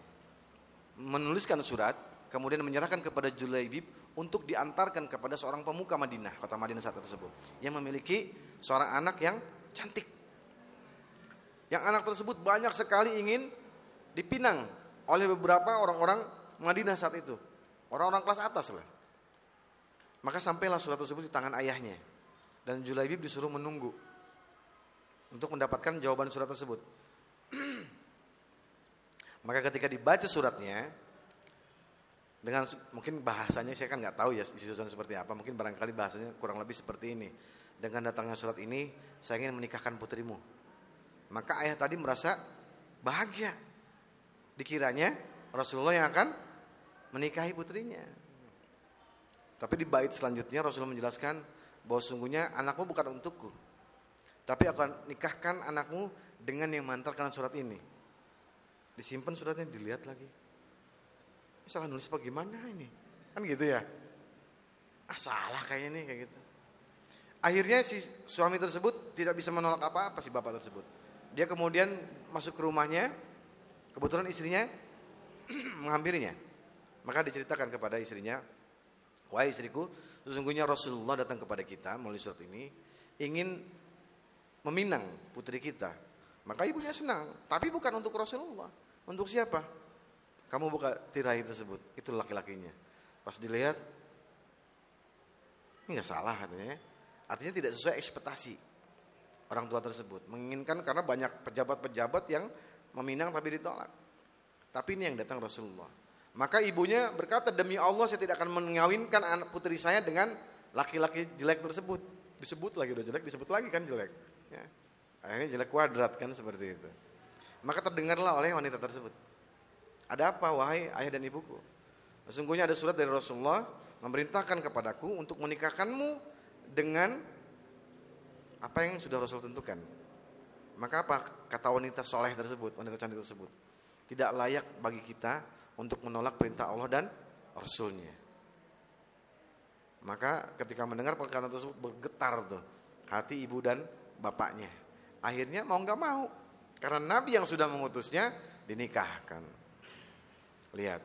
menuliskan surat, kemudian menyerahkan kepada Julaibib untuk diantarkan kepada seorang pemuka Madinah, kota Madinah saat tersebut, yang memiliki seorang anak yang cantik yang anak tersebut banyak sekali ingin dipinang oleh beberapa orang-orang Madinah saat itu. Orang-orang kelas atas lah. Maka sampailah surat tersebut di tangan ayahnya. Dan Julaibib disuruh menunggu. Untuk mendapatkan jawaban surat tersebut. <clears throat> Maka ketika dibaca suratnya. Dengan mungkin bahasanya saya kan nggak tahu ya susunan seperti apa. Mungkin barangkali bahasanya kurang lebih seperti ini. Dengan datangnya surat ini saya ingin menikahkan putrimu maka ayah tadi merasa bahagia. Dikiranya Rasulullah yang akan menikahi putrinya. Tapi di bait selanjutnya Rasulullah menjelaskan bahwa sungguhnya anakmu bukan untukku. Tapi akan nikahkan anakmu dengan yang mengantarkan surat ini. Disimpan suratnya, dilihat lagi. Salah nulis bagaimana ini? Kan gitu ya. Ah salah kayaknya nih kayak gitu. Akhirnya si suami tersebut tidak bisa menolak apa-apa si bapak tersebut. Dia kemudian masuk ke rumahnya, kebetulan istrinya <clears throat> menghampirinya. Maka diceritakan kepada istrinya, wahai istriku, sesungguhnya Rasulullah datang kepada kita melalui surat ini, ingin meminang putri kita. Maka ibunya senang, tapi bukan untuk Rasulullah. Untuk siapa? Kamu buka tirai tersebut, itu laki-lakinya. Pas dilihat, ini nggak salah katanya. Artinya tidak sesuai ekspektasi orang tua tersebut. Menginginkan karena banyak pejabat-pejabat yang meminang tapi ditolak. Tapi ini yang datang Rasulullah. Maka ibunya berkata, demi Allah saya tidak akan mengawinkan anak putri saya dengan laki-laki jelek tersebut. Disebut lagi udah jelek, disebut lagi kan jelek. Ya. Akhirnya jelek kuadrat kan seperti itu. Maka terdengarlah oleh wanita tersebut. Ada apa wahai ayah dan ibuku? Sesungguhnya ada surat dari Rasulullah memerintahkan kepadaku untuk menikahkanmu dengan apa yang sudah Rasul tentukan. Maka apa kata wanita soleh tersebut, wanita cantik tersebut? Tidak layak bagi kita untuk menolak perintah Allah dan Rasulnya. Maka ketika mendengar perkataan tersebut bergetar tuh hati ibu dan bapaknya. Akhirnya mau nggak mau karena Nabi yang sudah mengutusnya dinikahkan. Lihat,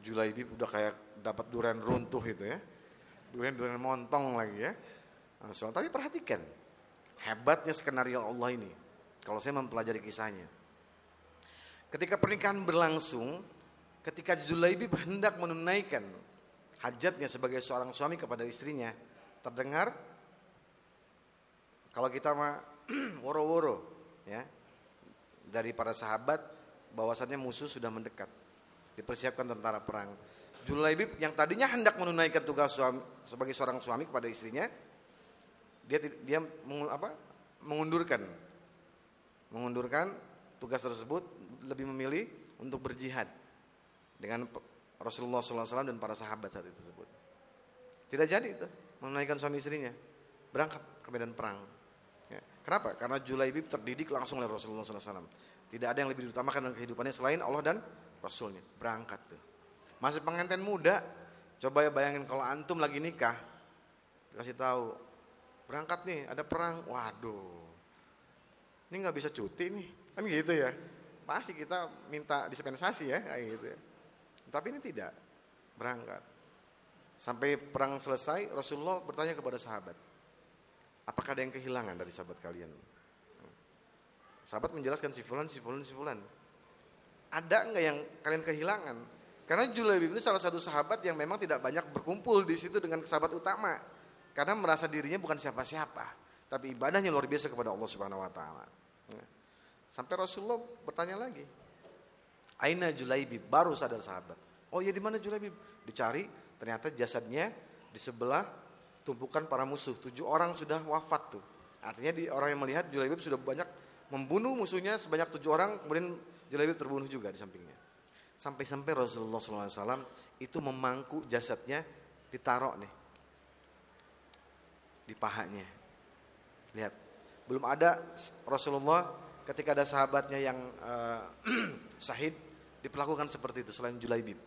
Julaibi udah kayak dapat durian runtuh itu ya. Durian-durian montong lagi ya. Langsung, tapi perhatikan hebatnya skenario Allah ini. Kalau saya mempelajari kisahnya. Ketika pernikahan berlangsung, ketika Zulaibib hendak menunaikan hajatnya sebagai seorang suami kepada istrinya, terdengar kalau kita mah <clears throat> woro-woro ya dari para sahabat bahwasannya musuh sudah mendekat. Dipersiapkan tentara perang. Julaibib yang tadinya hendak menunaikan tugas suami, sebagai seorang suami kepada istrinya, dia dia apa, mengundurkan mengundurkan tugas tersebut lebih memilih untuk berjihad dengan Rasulullah SAW dan para sahabat saat itu tersebut. Tidak jadi itu menunaikan suami istrinya berangkat ke medan perang. Kenapa? Karena Julaibib terdidik langsung oleh Rasulullah SAW. Tidak ada yang lebih diutamakan dalam kehidupannya selain Allah dan Rasulnya. Berangkat tuh. Masih pengantin muda, coba ya bayangin kalau antum lagi nikah, dikasih tahu, berangkat nih, ada perang, waduh, ini nggak bisa cuti nih, kan gitu ya. Pasti kita minta dispensasi ya, kayak gitu ya. Tapi ini tidak berangkat. Sampai perang selesai, Rasulullah bertanya kepada sahabat, apakah ada yang kehilangan dari sahabat kalian? Sahabat menjelaskan si fulan, si fulan, si fulan. Ada nggak yang kalian kehilangan? Karena Julaibib itu salah satu sahabat yang memang tidak banyak berkumpul di situ dengan sahabat utama. Karena merasa dirinya bukan siapa-siapa, tapi ibadahnya luar biasa kepada Allah Subhanahu wa taala. Sampai Rasulullah bertanya lagi, Aina Julaibib baru sadar sahabat. Oh ya di mana Julaibib? Dicari, ternyata jasadnya di sebelah tumpukan para musuh. Tujuh orang sudah wafat tuh. Artinya di orang yang melihat Julaibib sudah banyak membunuh musuhnya sebanyak tujuh orang, kemudian Julaibib terbunuh juga di sampingnya. Sampai-sampai Rasulullah SAW itu memangku jasadnya ditaruh nih di pahanya. Lihat, belum ada Rasulullah ketika ada sahabatnya yang <clears throat> uh, syahid diperlakukan seperti itu selain Julaibib.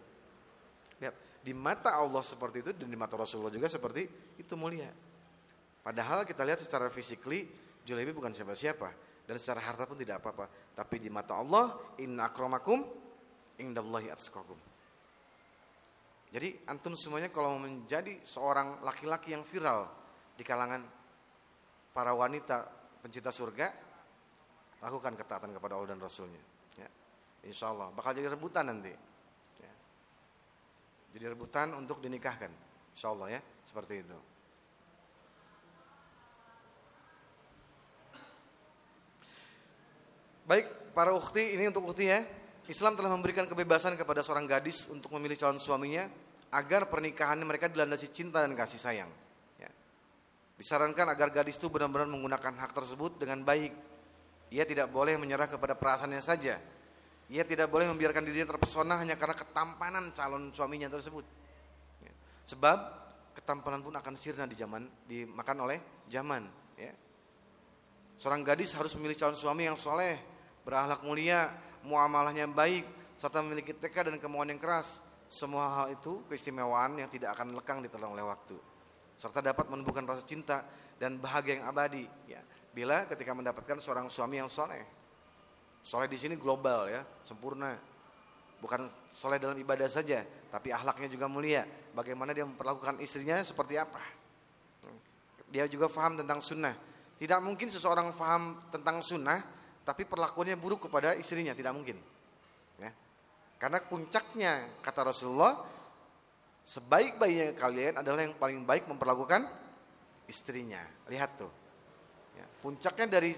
Lihat, di mata Allah seperti itu dan di mata Rasulullah juga seperti itu mulia. Padahal kita lihat secara fisikly Julaibib bukan siapa-siapa dan secara harta pun tidak apa-apa. Tapi di mata Allah, inna akramakum indallahi atskakum. Jadi antum semuanya kalau menjadi seorang laki-laki yang viral di kalangan para wanita pencinta surga, lakukan ketaatan kepada Allah dan Rasulnya. Insya Allah bakal jadi rebutan nanti. Jadi rebutan untuk dinikahkan. Insya Allah ya seperti itu. Baik para ukti ini untuk ukti ya. Islam telah memberikan kebebasan kepada seorang gadis untuk memilih calon suaminya agar pernikahannya mereka dilandasi cinta dan kasih sayang. Ya. Disarankan agar gadis itu benar-benar menggunakan hak tersebut dengan baik. Ia tidak boleh menyerah kepada perasaannya saja, ia tidak boleh membiarkan dirinya terpesona hanya karena ketampanan calon suaminya tersebut. Ya. Sebab ketampanan pun akan sirna di zaman dimakan oleh zaman ya. Seorang gadis harus memilih calon suami yang soleh, berakhlak mulia, muamalahnya baik, serta memiliki tekad dan kemauan yang keras. Semua hal itu keistimewaan yang tidak akan lekang ditelan oleh waktu. Serta dapat menumbuhkan rasa cinta dan bahagia yang abadi. Ya, bila ketika mendapatkan seorang suami yang soleh. Soleh di sini global ya, sempurna. Bukan soleh dalam ibadah saja, tapi ahlaknya juga mulia. Bagaimana dia memperlakukan istrinya seperti apa. Dia juga faham tentang sunnah. Tidak mungkin seseorang faham tentang sunnah, tapi perlakuannya buruk kepada istrinya, tidak mungkin. Ya. Karena puncaknya kata Rasulullah, sebaik-baiknya kalian adalah yang paling baik memperlakukan istrinya. Lihat tuh. Ya. Puncaknya dari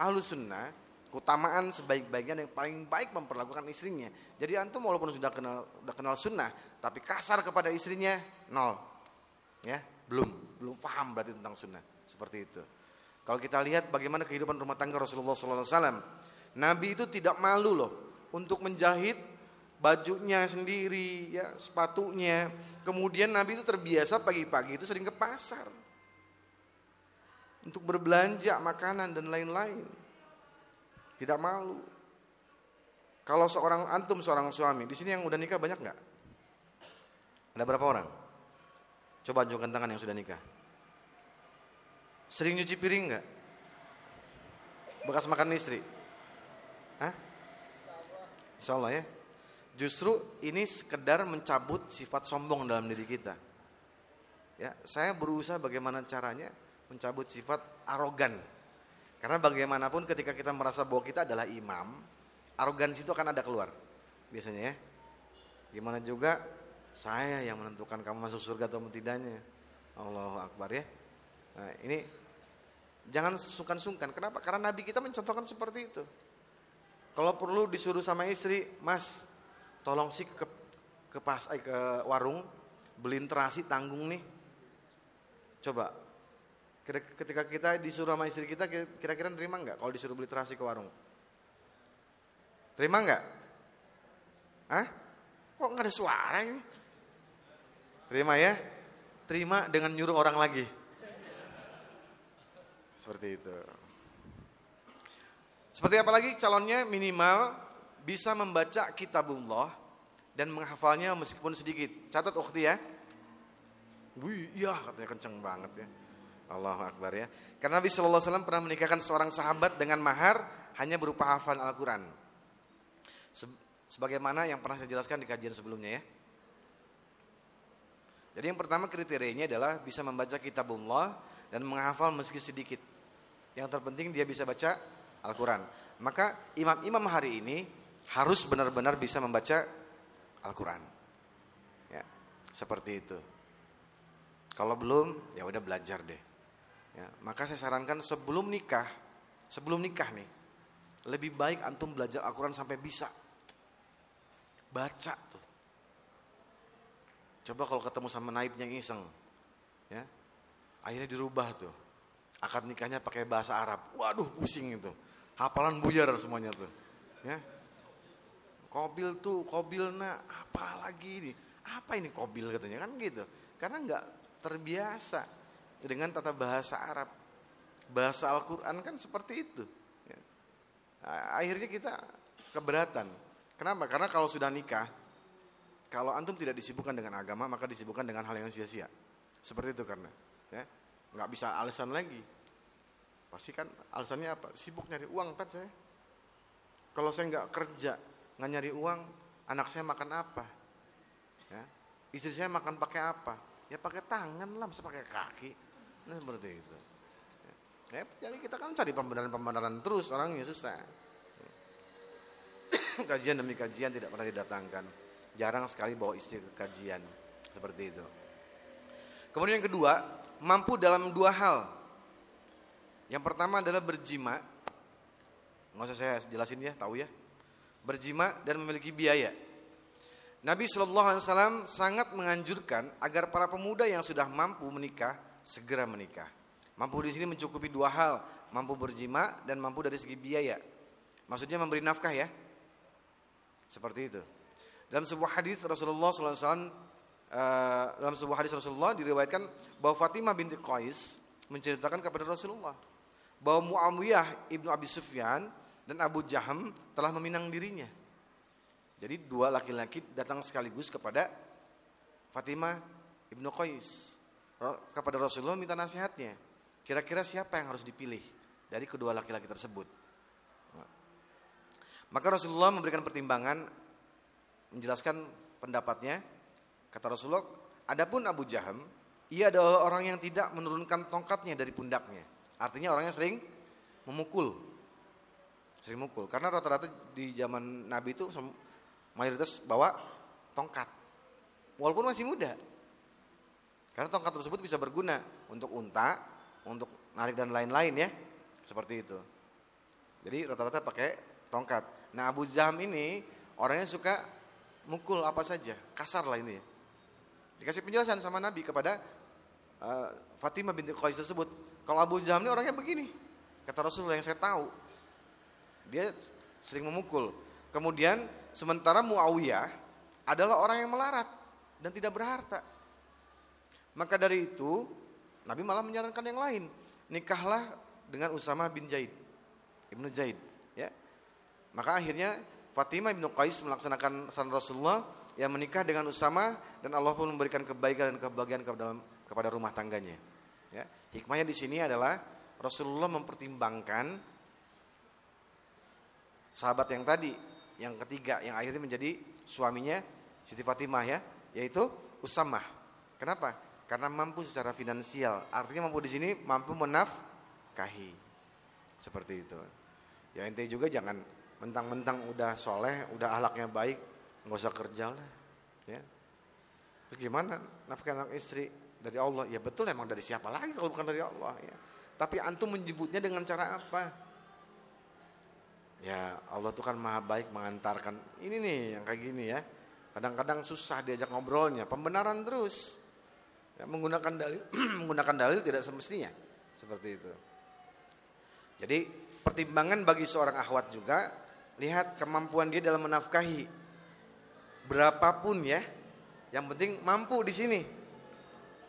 ahlu sunnah, keutamaan sebaik-baiknya yang paling baik memperlakukan istrinya. Jadi antum walaupun sudah kenal sudah kenal sunnah, tapi kasar kepada istrinya nol, ya belum belum paham berarti tentang sunnah seperti itu. Kalau kita lihat bagaimana kehidupan rumah tangga Rasulullah SAW, Nabi itu tidak malu loh untuk menjahit bajunya sendiri, ya sepatunya. Kemudian Nabi itu terbiasa pagi-pagi itu sering ke pasar untuk berbelanja makanan dan lain-lain. Tidak malu. Kalau seorang antum seorang suami, di sini yang udah nikah banyak nggak? Ada berapa orang? Coba tunjukkan tangan yang sudah nikah. Sering nyuci piring nggak? Bekas makan istri? Hah? Insya Allah ya. Justru ini sekedar mencabut sifat sombong dalam diri kita. Ya, saya berusaha bagaimana caranya mencabut sifat arogan. Karena bagaimanapun ketika kita merasa bahwa kita adalah imam, arogansi itu akan ada keluar. Biasanya ya. Gimana juga saya yang menentukan kamu masuk surga atau tidaknya. Allahu Akbar ya. Nah, ini jangan sungkan-sungkan. Kenapa? Karena Nabi kita mencontohkan seperti itu. Kalau perlu disuruh sama istri, Mas, tolong sih ke ke pas eh, ke warung beliin terasi tanggung nih. Coba ketika kita disuruh sama istri kita kira-kira nerima nggak kalau disuruh beli terasi ke warung? Terima nggak? Hah? Kok nggak ada suara ini? Terima ya? Terima dengan nyuruh orang lagi. Seperti itu. Seperti apa lagi calonnya minimal bisa membaca kitabullah dan menghafalnya meskipun sedikit. Catat ukhti ya. Wih, iya katanya kenceng banget ya. Allahu Akbar ya. Karena Nabi Shallallahu Alaihi Wasallam pernah menikahkan seorang sahabat dengan mahar hanya berupa hafalan Al-Quran. Sebagaimana yang pernah saya jelaskan di kajian sebelumnya ya. Jadi yang pertama kriterianya adalah bisa membaca kitabullah dan menghafal meski sedikit. Yang terpenting dia bisa baca Al-Quran. Maka imam-imam hari ini harus benar-benar bisa membaca Al-Quran. Ya, seperti itu. Kalau belum, ya udah belajar deh. Ya, maka saya sarankan sebelum nikah, sebelum nikah nih, lebih baik antum belajar Al-Quran sampai bisa. Baca tuh. Coba kalau ketemu sama naibnya iseng, ya, akhirnya dirubah tuh akad nikahnya pakai bahasa Arab. Waduh, pusing itu. Hafalan buyar semuanya tuh. Ya. Kobil tuh, kobil nak, apa lagi ini? Apa ini kobil katanya kan gitu. Karena nggak terbiasa dengan tata bahasa Arab. Bahasa Al-Quran kan seperti itu. Ya. Akhirnya kita keberatan. Kenapa? Karena kalau sudah nikah, kalau antum tidak disibukkan dengan agama, maka disibukkan dengan hal yang sia-sia. Seperti itu karena. Ya nggak bisa alasan lagi pasti kan alasannya apa sibuk nyari uang kan saya kalau saya nggak kerja nggak nyari uang anak saya makan apa ya istri saya makan pakai apa ya pakai tangan lah bisa pakai kaki nah seperti itu ya, jadi kita kan cari pembenaran-pembenaran terus orangnya susah kajian demi kajian tidak pernah didatangkan jarang sekali bawa istri ke kajian seperti itu kemudian yang kedua mampu dalam dua hal. Yang pertama adalah berjima. Nggak usah saya jelasin ya, tahu ya. Berjima dan memiliki biaya. Nabi Shallallahu Alaihi Wasallam sangat menganjurkan agar para pemuda yang sudah mampu menikah segera menikah. Mampu di sini mencukupi dua hal, mampu berjima dan mampu dari segi biaya. Maksudnya memberi nafkah ya. Seperti itu. Dalam sebuah hadis Rasulullah SAW uh, dalam sebuah hadis Rasulullah diriwayatkan bahwa Fatimah binti Qais menceritakan kepada Rasulullah bahwa Muawiyah ibnu Abi Sufyan dan Abu Jaham telah meminang dirinya. Jadi dua laki-laki datang sekaligus kepada Fatimah ibnu Qais kepada Rasulullah minta nasihatnya. Kira-kira siapa yang harus dipilih dari kedua laki-laki tersebut? Maka Rasulullah memberikan pertimbangan menjelaskan pendapatnya. Kata Rasulullah, adapun Abu Jaham, ia adalah orang yang tidak menurunkan tongkatnya dari pundaknya. Artinya orang yang sering memukul. Sering memukul. Karena rata-rata di zaman Nabi itu mayoritas bawa tongkat. Walaupun masih muda. Karena tongkat tersebut bisa berguna untuk unta, untuk narik dan lain-lain ya. Seperti itu. Jadi rata-rata pakai tongkat. Nah Abu Jaham ini orangnya suka mukul apa saja, kasar lah ini ya. Dikasih penjelasan sama Nabi kepada uh, Fatimah binti Qais tersebut. Kalau Abu Jaham ini orangnya begini. Kata Rasulullah yang saya tahu. Dia sering memukul. Kemudian sementara Muawiyah adalah orang yang melarat dan tidak berharta. Maka dari itu Nabi malah menyarankan yang lain. Nikahlah dengan Usama bin Zaid. Ibnu Zaid. Ya. Maka akhirnya Fatimah ibnu Qais melaksanakan saran Rasulullah yang menikah dengan Usama dan Allah pun memberikan kebaikan dan kebahagiaan kepada, kepada rumah tangganya. Ya. Hikmahnya di sini adalah Rasulullah mempertimbangkan sahabat yang tadi, yang ketiga, yang akhirnya menjadi suaminya Siti Fatimah ya, yaitu Usamah. Kenapa? Karena mampu secara finansial. Artinya mampu di sini mampu menafkahi. Seperti itu. Ya intinya juga jangan mentang-mentang udah soleh, udah ahlaknya baik, nggak usah kerja lah. Ya. Terus gimana nafkah anak istri dari Allah? Ya betul emang dari siapa lagi kalau bukan dari Allah ya. Tapi antum menyebutnya dengan cara apa? Ya Allah tuh kan maha baik mengantarkan. Ini nih yang kayak gini ya. Kadang-kadang susah diajak ngobrolnya. Pembenaran terus. Ya, menggunakan dalil <clears throat> menggunakan dalil tidak semestinya. Seperti itu. Jadi pertimbangan bagi seorang akhwat juga lihat kemampuan dia dalam menafkahi. Berapapun ya yang penting mampu di sini.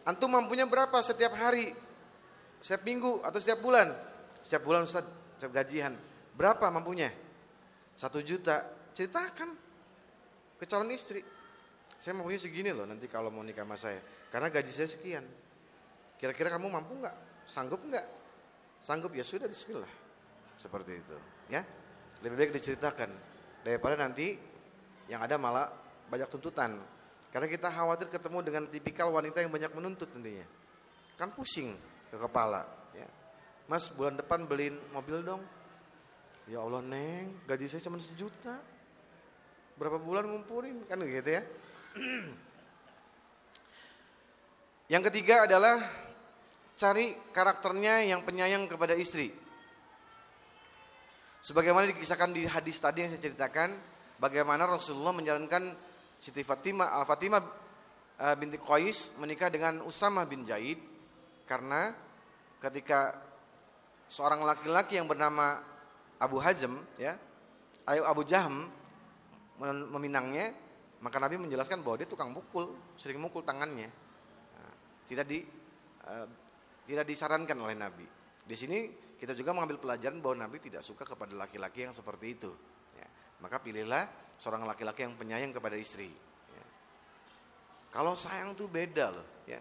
Antum mampunya berapa setiap hari? Setiap minggu atau setiap bulan? Setiap bulan Ustaz setiap gajian. Berapa mampunya? Satu juta. Ceritakan ke calon istri. Saya mampunya segini loh nanti kalau mau nikah sama saya karena gaji saya sekian kira-kira kamu mampu nggak sanggup nggak sanggup ya sudah Bismillah seperti itu ya lebih baik diceritakan daripada nanti yang ada malah banyak tuntutan. Karena kita khawatir ketemu dengan tipikal wanita yang banyak menuntut nantinya. Kan pusing ke kepala. Ya. Mas bulan depan beliin mobil dong. Ya Allah neng, gaji saya cuma sejuta. Berapa bulan ngumpulin kan gitu ya. <clears throat> yang ketiga adalah cari karakternya yang penyayang kepada istri. Sebagaimana dikisahkan di hadis tadi yang saya ceritakan, bagaimana Rasulullah menjalankan Siti Fatimah, uh, Fatimah uh, binti Qais menikah dengan Usama bin Zaid karena ketika seorang laki-laki yang bernama Abu Hajm ya, Abu Jaham meminangnya, maka Nabi menjelaskan bahwa dia tukang pukul, sering mukul tangannya. Tidak di uh, tidak disarankan oleh Nabi. Di sini kita juga mengambil pelajaran bahwa Nabi tidak suka kepada laki-laki yang seperti itu. Ya. Maka pilihlah seorang laki-laki yang penyayang kepada istri. Ya. Kalau sayang tuh beda loh. Ya.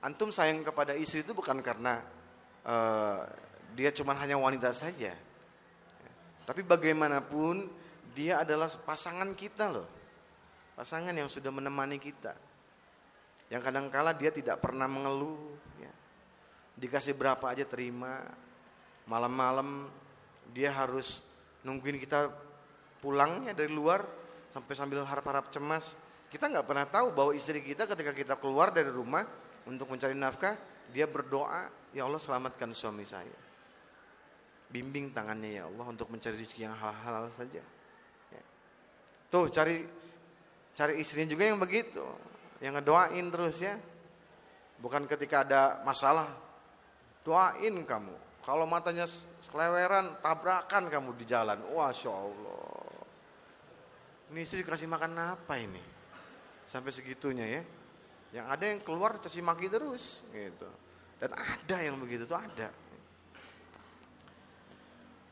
Antum sayang kepada istri itu bukan karena uh, dia cuma hanya wanita saja. Ya. Tapi bagaimanapun dia adalah pasangan kita loh. Pasangan yang sudah menemani kita. Yang kadangkala dia tidak pernah mengeluh. Ya. Dikasih berapa aja terima malam-malam dia harus nungguin kita pulangnya dari luar sampai sambil harap-harap cemas. Kita nggak pernah tahu bahwa istri kita ketika kita keluar dari rumah untuk mencari nafkah, dia berdoa, ya Allah selamatkan suami saya. Bimbing tangannya ya Allah untuk mencari rezeki yang halal-halal saja. Ya. Tuh cari cari istrinya juga yang begitu, yang ngedoain terus ya. Bukan ketika ada masalah, doain kamu kalau matanya sekeleweran, tabrakan kamu di jalan. Wah, Allah. Ini istri dikasih makan apa ini? Sampai segitunya ya. Yang ada yang keluar caci maki terus gitu. Dan ada yang begitu tuh ada.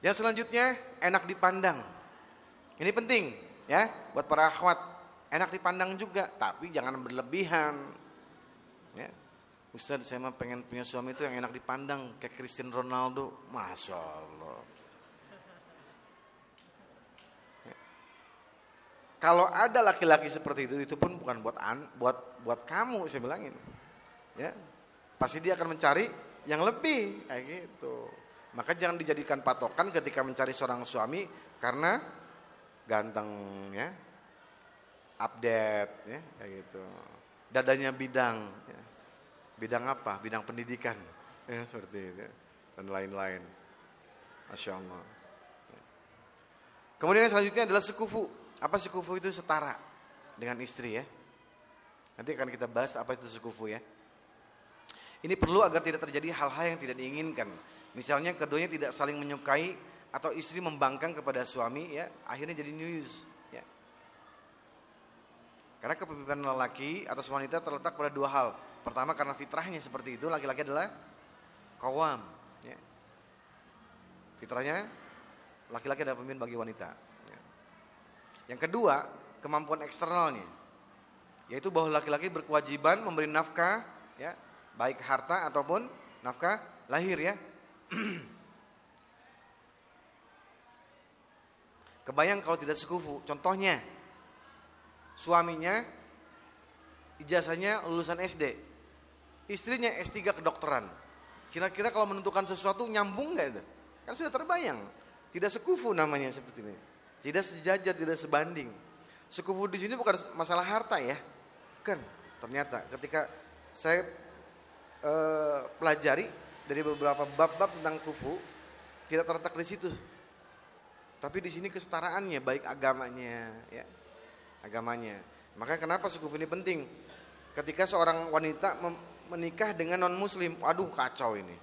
Yang selanjutnya enak dipandang. Ini penting ya buat para akhwat. Enak dipandang juga, tapi jangan berlebihan. Ya. Ustaz saya mah pengen punya suami itu yang enak dipandang kayak Cristiano Ronaldo. Masya Allah. Ya. Kalau ada laki-laki seperti itu, itu pun bukan buat an, buat buat kamu saya bilangin. Ya, pasti dia akan mencari yang lebih kayak gitu. Maka jangan dijadikan patokan ketika mencari seorang suami karena ganteng ya, update ya kayak gitu. Dadanya bidang ya. Bidang apa? Bidang pendidikan ya seperti itu dan lain-lain. Masya Allah. Ya. Kemudian yang selanjutnya adalah sekufu. Apa sekufu itu setara dengan istri ya. Nanti akan kita bahas apa itu sekufu ya. Ini perlu agar tidak terjadi hal-hal yang tidak diinginkan. Misalnya keduanya tidak saling menyukai atau istri membangkang kepada suami ya, akhirnya jadi news ya. Karena kepemimpinan lelaki atau wanita terletak pada dua hal. Pertama karena fitrahnya seperti itu, laki-laki adalah kawam ya. Fitrahnya laki-laki adalah pemimpin bagi wanita ya. Yang kedua, kemampuan eksternalnya. Yaitu bahwa laki-laki berkewajiban memberi nafkah ya baik harta ataupun nafkah lahir ya. <clears throat> Kebayang kalau tidak sekufu, contohnya suaminya ijazahnya lulusan SD, istrinya S3 kedokteran. Kira-kira kalau menentukan sesuatu nyambung nggak itu? Kan sudah terbayang. Tidak sekufu namanya seperti ini. Tidak sejajar, tidak sebanding. Sekufu di sini bukan masalah harta ya. Kan ternyata ketika saya eh, pelajari dari beberapa bab-bab tentang kufu tidak terletak di situ. Tapi di sini kesetaraannya baik agamanya ya. Agamanya. Maka kenapa sekufu ini penting? Ketika seorang wanita menikah dengan non muslim, aduh kacau ini.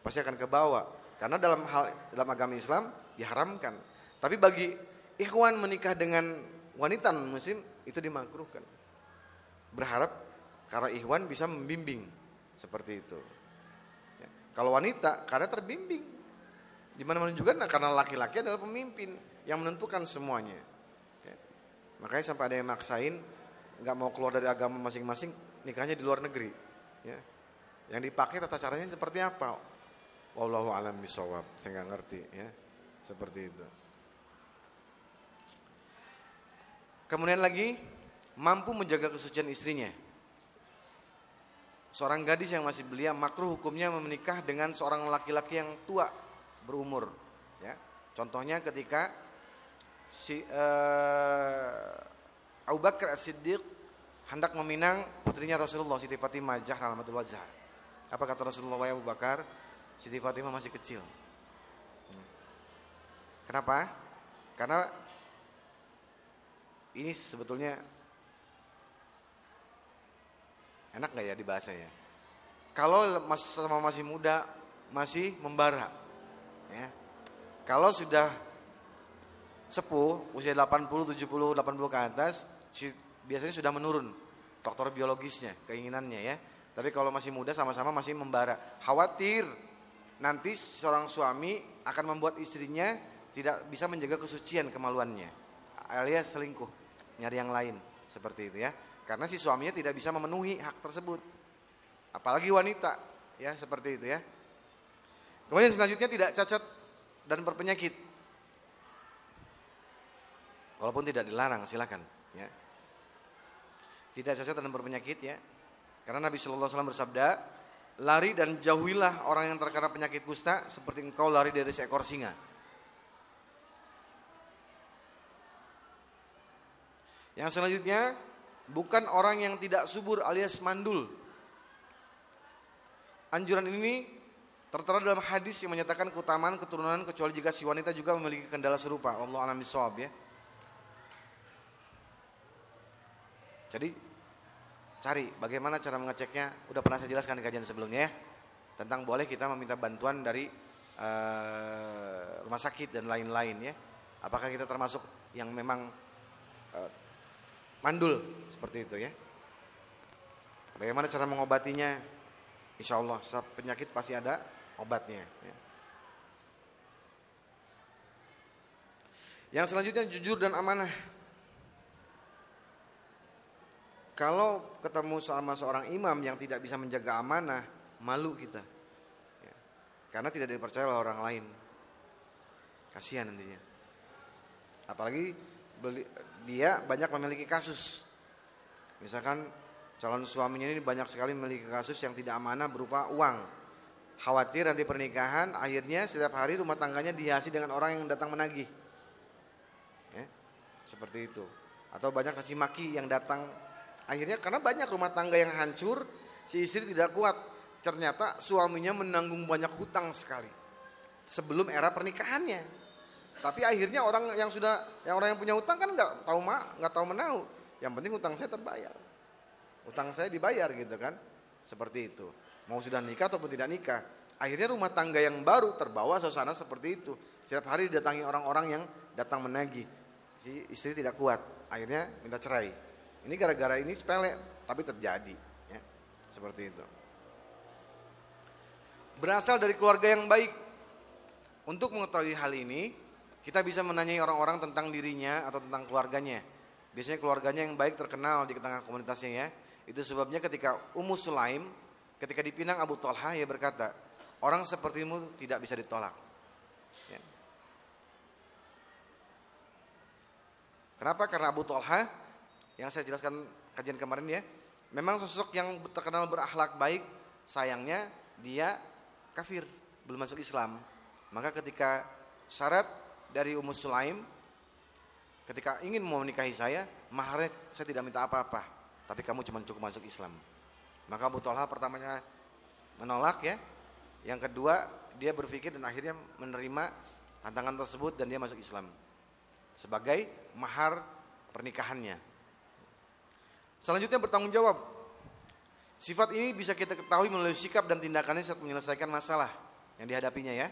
Pasti akan ke bawah. Karena dalam hal dalam agama Islam diharamkan. Tapi bagi ikhwan menikah dengan wanita non muslim itu dimakruhkan. Berharap karena ikhwan bisa membimbing seperti itu. Ya. Kalau wanita karena terbimbing. Di mana-mana juga nah, karena laki-laki adalah pemimpin yang menentukan semuanya. Ya. Makanya sampai ada yang maksain nggak mau keluar dari agama masing-masing nikahnya di luar negeri. Ya. Yang dipakai tata caranya seperti apa? Wallahu alam bisawab. Saya nggak ngerti ya. Seperti itu. Kemudian lagi mampu menjaga kesucian istrinya. Seorang gadis yang masih belia makruh hukumnya menikah dengan seorang laki-laki yang tua berumur. Ya. Contohnya ketika si uh, Abu Bakar As-Siddiq hendak meminang putrinya Rasulullah Siti Fatimah Jahramatul Wajah. Apa kata Rasulullah Abu Bakar? Siti Fatimah masih kecil. Kenapa? Karena ini sebetulnya Enak nggak ya dibahasnya? Kalau sama masih muda, masih membara. Ya. Kalau sudah sepuh, usia 80, 70, 80 ke atas, biasanya sudah menurun faktor biologisnya, keinginannya ya. Tapi kalau masih muda sama-sama masih membara. Khawatir nanti seorang suami akan membuat istrinya tidak bisa menjaga kesucian kemaluannya. Alias selingkuh, nyari yang lain. Seperti itu ya. Karena si suaminya tidak bisa memenuhi hak tersebut. Apalagi wanita, ya seperti itu ya. Kemudian selanjutnya tidak cacat dan berpenyakit. Walaupun tidak dilarang, silakan. Ya. Tidak cacat dan berpenyakit ya. Karena Nabi Shallallahu Alaihi Wasallam bersabda, lari dan jauhilah orang yang terkena penyakit kusta seperti engkau lari dari seekor singa. Yang selanjutnya bukan orang yang tidak subur alias mandul. Anjuran ini tertera dalam hadis yang menyatakan keutamaan keturunan kecuali jika si wanita juga memiliki kendala serupa. Allah alam ya. Jadi cari bagaimana cara mengeceknya. Udah pernah saya jelaskan di kajian sebelumnya ya. Tentang boleh kita meminta bantuan dari uh, rumah sakit dan lain-lain ya. Apakah kita termasuk yang memang uh, mandul seperti itu ya. Bagaimana cara mengobatinya? Insya Allah, penyakit pasti ada obatnya. Ya. Yang selanjutnya jujur dan amanah. Kalau ketemu sama seorang imam yang tidak bisa menjaga amanah, malu kita. Ya. Karena tidak dipercaya oleh orang lain. Kasihan nantinya. Apalagi dia banyak memiliki kasus. Misalkan calon suaminya ini banyak sekali memiliki kasus yang tidak amanah berupa uang. Khawatir nanti pernikahan, akhirnya setiap hari rumah tangganya dihiasi dengan orang yang datang menagih. Ya, seperti itu. Atau banyak caci maki yang datang. Akhirnya karena banyak rumah tangga yang hancur, si istri tidak kuat. Ternyata suaminya menanggung banyak hutang sekali. Sebelum era pernikahannya. Tapi akhirnya orang yang sudah, yang orang yang punya hutang kan nggak tahu mak, nggak tahu menahu. Yang penting hutang saya terbayar. Hutang saya dibayar gitu kan. Seperti itu. Mau sudah nikah ataupun tidak nikah. Akhirnya rumah tangga yang baru terbawa suasana seperti itu. Setiap hari didatangi orang-orang yang datang menagih. Si istri tidak kuat. Akhirnya minta cerai. Ini gara-gara ini sepele, tapi terjadi. Ya. Seperti itu. Berasal dari keluarga yang baik. Untuk mengetahui hal ini, kita bisa menanyai orang-orang tentang dirinya atau tentang keluarganya. Biasanya keluarganya yang baik terkenal di tengah komunitasnya ya. Itu sebabnya ketika Ummu Sulaim ketika dipinang Abu Talha ia berkata, orang sepertimu tidak bisa ditolak. Ya. Kenapa? Karena Abu Talha yang saya jelaskan kajian kemarin ya, memang sosok yang terkenal berakhlak baik, sayangnya dia kafir, belum masuk Islam. Maka ketika syarat dari Ummu Sulaim ketika ingin mau menikahi saya, maharnya saya tidak minta apa-apa, tapi kamu cuma cukup masuk Islam. Maka Abu Talha pertamanya menolak ya. Yang kedua, dia berpikir dan akhirnya menerima tantangan tersebut dan dia masuk Islam. Sebagai mahar pernikahannya. Selanjutnya bertanggung jawab. Sifat ini bisa kita ketahui melalui sikap dan tindakannya saat menyelesaikan masalah yang dihadapinya ya.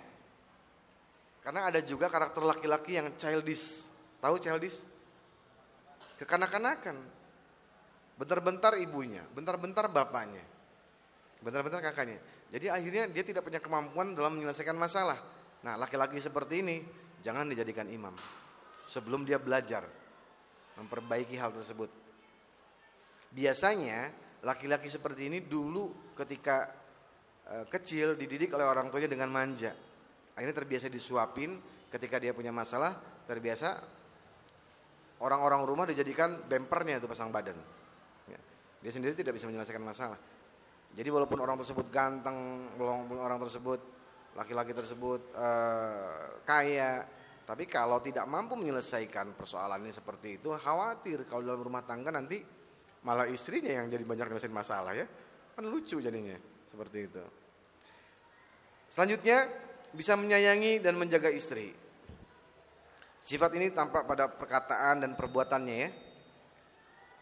Karena ada juga karakter laki-laki yang childish Tahu childish? Kekanak-kanakan. Bentar-bentar ibunya, bentar-bentar bapaknya. Bentar-bentar kakaknya. Jadi akhirnya dia tidak punya kemampuan dalam menyelesaikan masalah. Nah laki-laki seperti ini jangan dijadikan imam. Sebelum dia belajar memperbaiki hal tersebut. Biasanya laki-laki seperti ini dulu ketika e, kecil dididik oleh orang tuanya dengan manja. Akhirnya terbiasa disuapin ketika dia punya masalah, terbiasa orang-orang rumah dijadikan bempernya itu pasang badan. Ya. Dia sendiri tidak bisa menyelesaikan masalah. Jadi walaupun orang tersebut ganteng, walaupun orang tersebut laki-laki tersebut uh, kaya, tapi kalau tidak mampu menyelesaikan persoalannya seperti itu, khawatir kalau dalam rumah tangga nanti malah istrinya yang jadi banyak menyelesaikan masalah ya. Kan lucu jadinya seperti itu. Selanjutnya bisa menyayangi dan menjaga istri. Sifat ini tampak pada perkataan dan perbuatannya ya.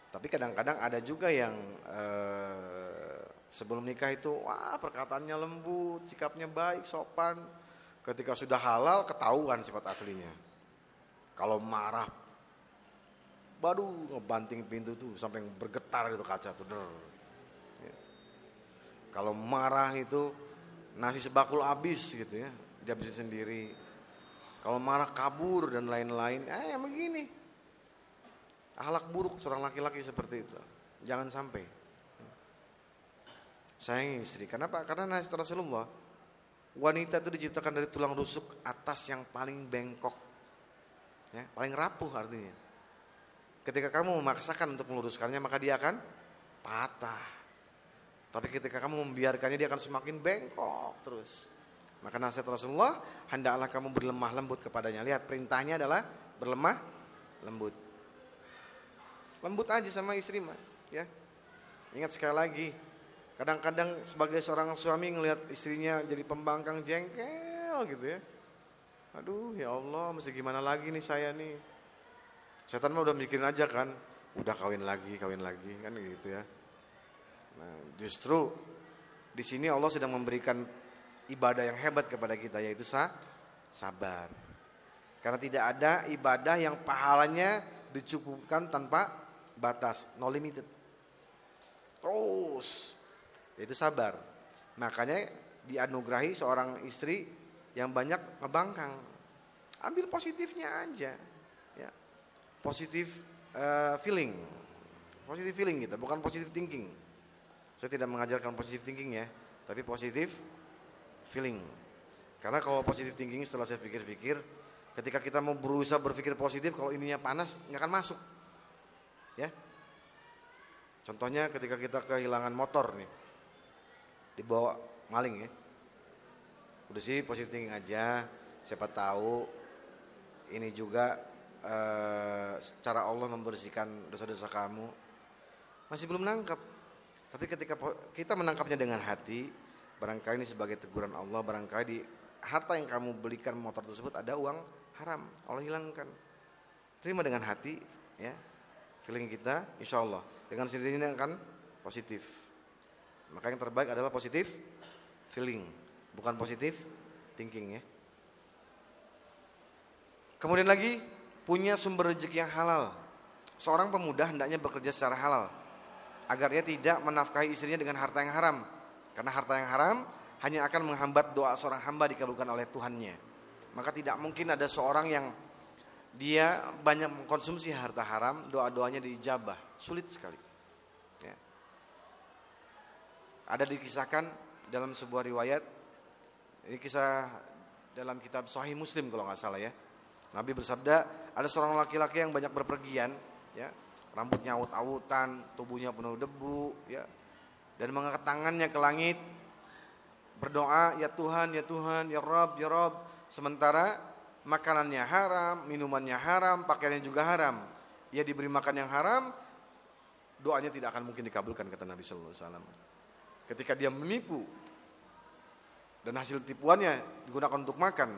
Tapi kadang-kadang ada juga yang eh, sebelum nikah itu wah perkataannya lembut, sikapnya baik, sopan. Ketika sudah halal ketahuan sifat aslinya. Kalau marah baru ngebanting pintu tuh sampai bergetar itu kaca tuh. Ya. Kalau marah itu nasi sebakul habis gitu ya, dia bisa sendiri kalau marah kabur dan lain-lain, eh yang begini. Ahlak buruk seorang laki-laki seperti itu. Jangan sampai. Sayang istri. Kenapa? Karena nasihat Rasulullah, wanita itu diciptakan dari tulang rusuk atas yang paling bengkok. Ya, paling rapuh artinya. Ketika kamu memaksakan untuk meluruskannya, maka dia akan patah. Tapi ketika kamu membiarkannya, dia akan semakin bengkok terus. Maka nasihat Rasulullah, hendaklah kamu berlemah lembut kepadanya. Lihat perintahnya adalah berlemah lembut. Lembut aja sama istri mah, ya. Ingat sekali lagi, kadang-kadang sebagai seorang suami ngelihat istrinya jadi pembangkang jengkel gitu ya. Aduh, ya Allah, mesti gimana lagi nih saya nih. Setan mah udah mikirin aja kan, udah kawin lagi, kawin lagi kan gitu ya. Nah, justru di sini Allah sedang memberikan ibadah yang hebat kepada kita yaitu sabar. Karena tidak ada ibadah yang pahalanya dicukupkan tanpa batas, no limited. terus. Itu sabar. Makanya dianugerahi seorang istri yang banyak ngebangkang. Ambil positifnya aja. Ya. Positif uh, feeling. Positif feeling gitu, bukan positif thinking. Saya tidak mengajarkan positif thinking ya, tapi positif feeling. Karena kalau positif thinking setelah saya pikir-pikir, ketika kita mau berusaha berpikir positif, kalau ininya panas nggak akan masuk. Ya. Contohnya ketika kita kehilangan motor nih, dibawa maling ya. Udah sih positif thinking aja, siapa tahu ini juga uh, cara Allah membersihkan dosa-dosa kamu. Masih belum nangkap. Tapi ketika kita menangkapnya dengan hati, barangkali ini sebagai teguran Allah, barangkali di harta yang kamu belikan motor tersebut ada uang haram, Allah hilangkan. Terima dengan hati, ya. Feeling kita, insya Allah dengan sendirinya akan positif. Maka yang terbaik adalah positif feeling, bukan positif thinking ya. Kemudian lagi punya sumber rezeki yang halal. Seorang pemuda hendaknya bekerja secara halal agar ia tidak menafkahi istrinya dengan harta yang haram. Karena harta yang haram hanya akan menghambat doa seorang hamba dikabulkan oleh Tuhannya. Maka tidak mungkin ada seorang yang dia banyak mengkonsumsi harta haram, doa-doanya diijabah. Sulit sekali. Ya. Ada dikisahkan dalam sebuah riwayat, ini kisah dalam kitab Sahih Muslim kalau nggak salah ya. Nabi bersabda, ada seorang laki-laki yang banyak berpergian, ya, rambutnya awut-awutan, tubuhnya penuh debu, ya, dan mengangkat tangannya ke langit, berdoa, ya Tuhan, ya Tuhan, ya Rob, ya Rob. Sementara makanannya haram, minumannya haram, pakaiannya juga haram. Ia diberi makan yang haram, doanya tidak akan mungkin dikabulkan kata Nabi Sallallahu Alaihi Wasallam. Ketika dia menipu dan hasil tipuannya digunakan untuk makan,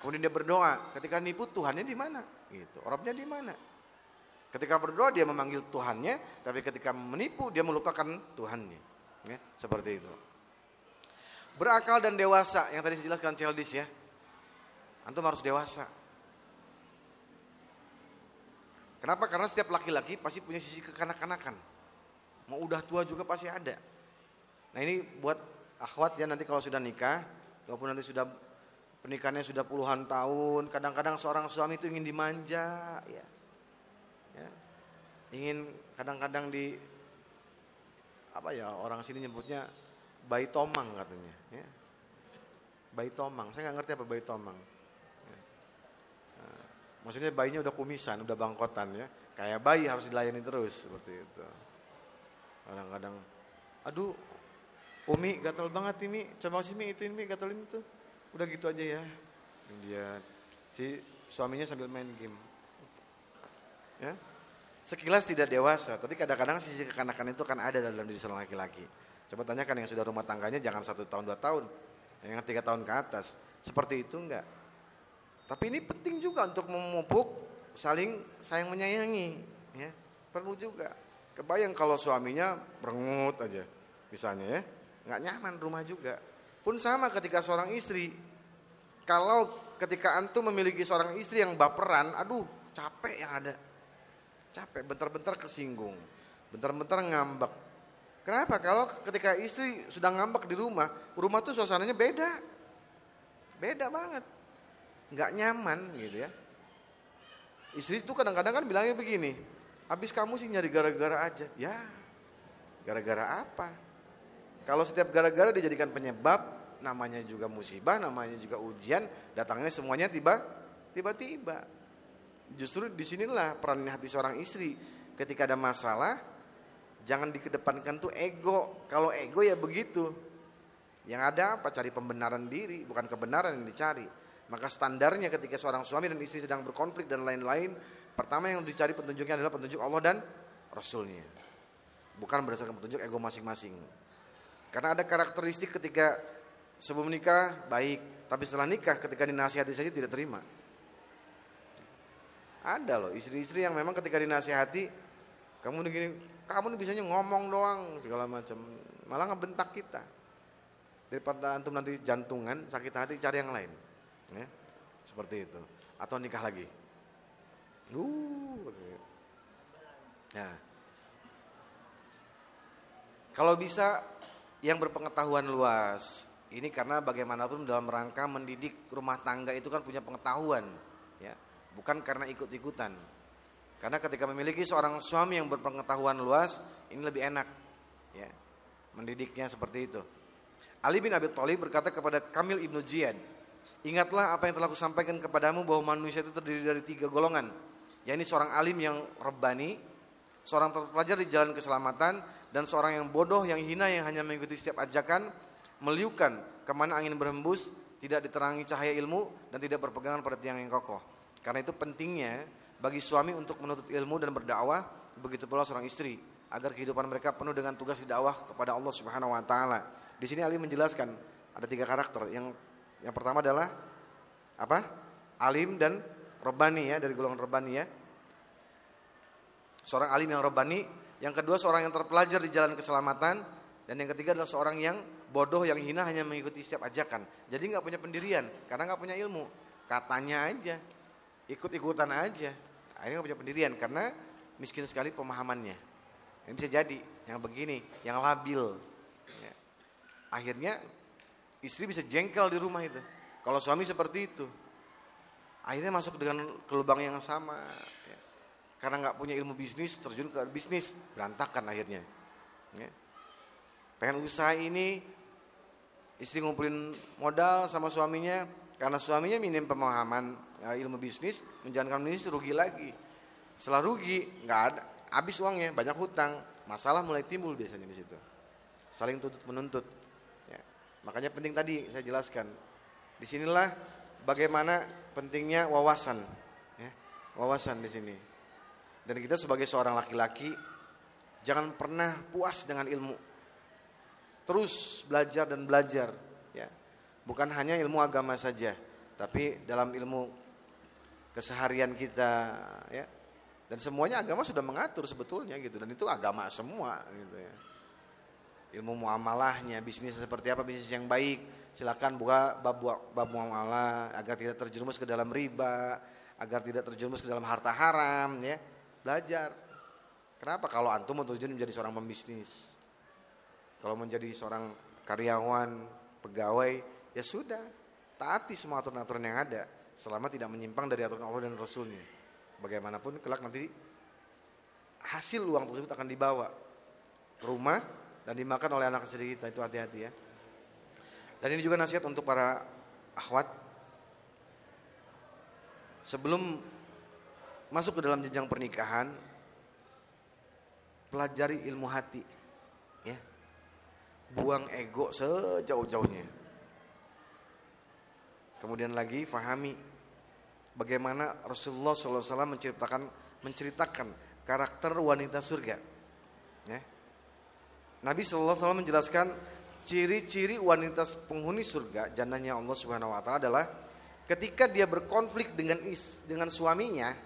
Kemudian dia berdoa, ketika nipu Tuhannya di mana? Gitu. Robnya di mana? Ketika berdoa dia memanggil Tuhannya, tapi ketika menipu dia melupakan Tuhannya. Ya, seperti itu. Berakal dan dewasa yang tadi saya jelaskan childish ya. Antum harus dewasa. Kenapa? Karena setiap laki-laki pasti punya sisi kekanak-kanakan. Mau udah tua juga pasti ada. Nah ini buat akhwat ya nanti kalau sudah nikah, ataupun nanti sudah pernikahannya sudah puluhan tahun, kadang-kadang seorang suami itu ingin dimanja, ya. ya. Ingin kadang-kadang di apa ya orang sini nyebutnya bayi tomang katanya, ya. Bayi tomang, saya nggak ngerti apa bayi tomang. Ya. Nah, maksudnya bayinya udah kumisan, udah bangkotan ya, kayak bayi harus dilayani terus seperti itu. Kadang-kadang, aduh, Umi gatal banget ini, coba sih Mi itu ini gatalin itu udah gitu aja ya. Dia si suaminya sambil main game. Ya? Sekilas tidak dewasa tapi kadang-kadang sisi kekanakan itu kan ada dalam diri seorang laki-laki. Coba tanyakan yang sudah rumah tangganya jangan satu tahun dua tahun. Yang tiga tahun ke atas. Seperti itu enggak? Tapi ini penting juga untuk memupuk saling sayang menyayangi ya. Perlu juga. Kebayang kalau suaminya merengut aja misalnya ya. Nggak nyaman rumah juga pun sama ketika seorang istri. Kalau ketika antum memiliki seorang istri yang baperan, aduh capek yang ada. Capek, bentar-bentar kesinggung. Bentar-bentar ngambek. Kenapa? Kalau ketika istri sudah ngambek di rumah, rumah tuh suasananya beda. Beda banget. Nggak nyaman gitu ya. Istri itu kadang-kadang kan bilangnya begini, habis kamu sih nyari gara-gara aja. Ya, gara-gara apa? Kalau setiap gara-gara dijadikan penyebab, namanya juga musibah, namanya juga ujian, datangnya semuanya tiba tiba-tiba. Justru di sinilah peran hati seorang istri. Ketika ada masalah, jangan dikedepankan tuh ego. Kalau ego ya begitu. Yang ada apa? Cari pembenaran diri, bukan kebenaran yang dicari. Maka standarnya ketika seorang suami dan istri sedang berkonflik dan lain-lain, pertama yang dicari petunjuknya adalah petunjuk Allah dan Rasulnya. Bukan berdasarkan petunjuk ego masing-masing. Karena ada karakteristik ketika sebelum nikah baik, tapi setelah nikah ketika dinasihati saja tidak terima. Ada loh istri-istri yang memang ketika dinasihati kamu begini, kamu bisanya ngomong doang segala macam, malah ngebentak kita. Daripada antum nanti jantungan, sakit hati cari yang lain. Ya, seperti itu. Atau nikah lagi. Uh, ya. Kalau bisa yang berpengetahuan luas. Ini karena bagaimanapun dalam rangka mendidik rumah tangga itu kan punya pengetahuan, ya. Bukan karena ikut-ikutan. Karena ketika memiliki seorang suami yang berpengetahuan luas, ini lebih enak, ya. Mendidiknya seperti itu. Ali bin Abi Thalib berkata kepada Kamil ibnu Ziyad, Ingatlah apa yang telah kusampaikan kepadamu bahwa manusia itu terdiri dari tiga golongan. yakni seorang alim yang rebani, seorang terpelajar di jalan keselamatan, dan seorang yang bodoh yang hina yang hanya mengikuti setiap ajakan meliukan ke mana angin berhembus tidak diterangi cahaya ilmu dan tidak berpegangan pada tiang yang kokoh karena itu pentingnya bagi suami untuk menuntut ilmu dan berdakwah begitu pula seorang istri agar kehidupan mereka penuh dengan tugas dakwah kepada Allah Subhanahu wa taala. Di sini Ali menjelaskan ada tiga karakter. Yang yang pertama adalah apa? Alim dan robani ya dari golongan robani ya. Seorang alim yang robani yang kedua seorang yang terpelajar di jalan keselamatan dan yang ketiga adalah seorang yang bodoh yang hina hanya mengikuti setiap ajakan. Jadi nggak punya pendirian karena nggak punya ilmu. Katanya aja, ikut-ikutan aja. Akhirnya nggak punya pendirian karena miskin sekali pemahamannya. Ini bisa jadi yang begini, yang labil. Ya. Akhirnya istri bisa jengkel di rumah itu. Kalau suami seperti itu, akhirnya masuk dengan ke lubang yang sama karena nggak punya ilmu bisnis terjun ke bisnis berantakan akhirnya ya. pengen usaha ini istri ngumpulin modal sama suaminya karena suaminya minim pemahaman ya, ilmu bisnis menjalankan bisnis rugi lagi setelah rugi nggak ada habis uangnya banyak hutang masalah mulai timbul biasanya di situ saling tuntut menuntut ya. makanya penting tadi saya jelaskan di sinilah bagaimana pentingnya wawasan ya. wawasan di sini dan kita sebagai seorang laki-laki jangan pernah puas dengan ilmu. Terus belajar dan belajar ya. Bukan hanya ilmu agama saja, tapi dalam ilmu keseharian kita ya. Dan semuanya agama sudah mengatur sebetulnya gitu dan itu agama semua gitu ya. Ilmu muamalahnya, bisnis seperti apa bisnis yang baik, silakan buka bab bab muamalah agar tidak terjerumus ke dalam riba, agar tidak terjerumus ke dalam harta haram ya Belajar. Kenapa kalau antum mau tujuan menjadi seorang pembisnis? Kalau menjadi seorang karyawan, pegawai, ya sudah. Taati semua aturan-aturan yang ada. Selama tidak menyimpang dari aturan Allah dan Rasulnya. Bagaimanapun kelak nanti hasil uang tersebut akan dibawa ke rumah dan dimakan oleh anak kecil kita. Itu hati-hati ya. Dan ini juga nasihat untuk para akhwat. Sebelum masuk ke dalam jenjang pernikahan, pelajari ilmu hati. Ya. Buang ego sejauh-jauhnya. Kemudian lagi fahami bagaimana Rasulullah SAW menceritakan menceritakan karakter wanita surga. Ya. Nabi SAW menjelaskan ciri-ciri wanita penghuni surga, jannahnya Allah Subhanahu wa taala adalah ketika dia berkonflik dengan is, dengan suaminya,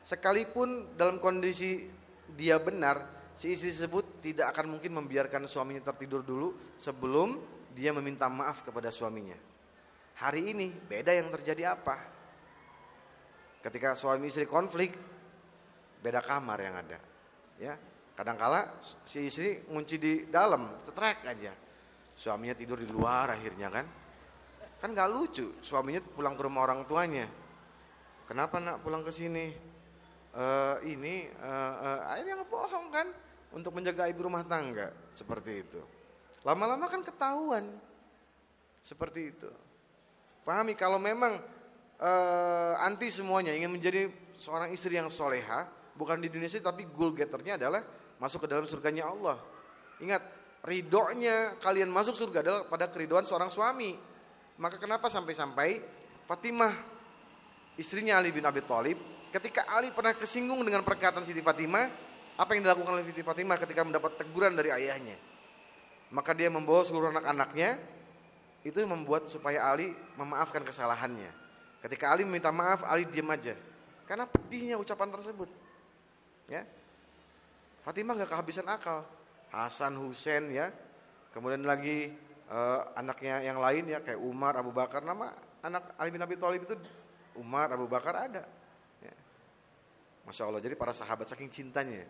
Sekalipun dalam kondisi dia benar, si istri tersebut tidak akan mungkin membiarkan suaminya tertidur dulu sebelum dia meminta maaf kepada suaminya. Hari ini beda yang terjadi apa? Ketika suami istri konflik, beda kamar yang ada. Ya, kadangkala si istri ngunci di dalam, cetrek aja. Suaminya tidur di luar akhirnya kan. Kan gak lucu, suaminya pulang ke rumah orang tuanya. Kenapa nak pulang ke sini? Uh, ini uh, uh, akhirnya bohong kan untuk menjaga ibu rumah tangga seperti itu. Lama-lama kan ketahuan seperti itu. Pahami kalau memang uh, anti semuanya ingin menjadi seorang istri yang soleha, bukan di dunia sih tapi goal getternya adalah masuk ke dalam surganya Allah. Ingat, ridhonya kalian masuk surga adalah pada keriduan seorang suami. Maka kenapa sampai-sampai Fatimah istrinya Ali bin Abi Thalib Ketika Ali pernah kesinggung dengan perkataan Siti Fatimah, apa yang dilakukan oleh Siti Fatimah ketika mendapat teguran dari ayahnya? Maka dia membawa seluruh anak-anaknya, itu membuat supaya Ali memaafkan kesalahannya. Ketika Ali meminta maaf, Ali diam aja. Karena pedihnya ucapan tersebut. Ya. Fatimah nggak kehabisan akal. Hasan, Husain ya. Kemudian lagi uh, anaknya yang lain ya kayak Umar, Abu Bakar. Nama anak Ali bin Abi Thalib itu Umar, Abu Bakar ada. Masya Allah, jadi para sahabat saking cintanya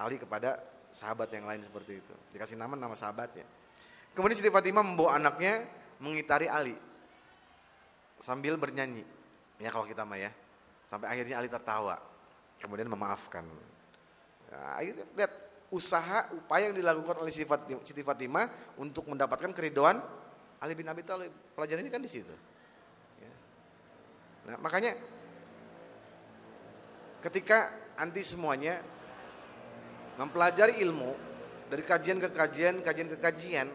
Ali kepada sahabat yang lain seperti itu. Dikasih nama nama sahabatnya. Kemudian Siti Fatimah membawa anaknya mengitari Ali sambil bernyanyi. Ya kalau kita mah ya. Sampai akhirnya Ali tertawa. Kemudian memaafkan. Ya, akhirnya lihat usaha upaya yang dilakukan oleh Siti Fatimah untuk mendapatkan keridoan Ali bin Abi Thalib. Pelajaran ini kan di situ. Ya. Nah, makanya ketika anti semuanya mempelajari ilmu dari kajian ke kajian, kajian ke kajian,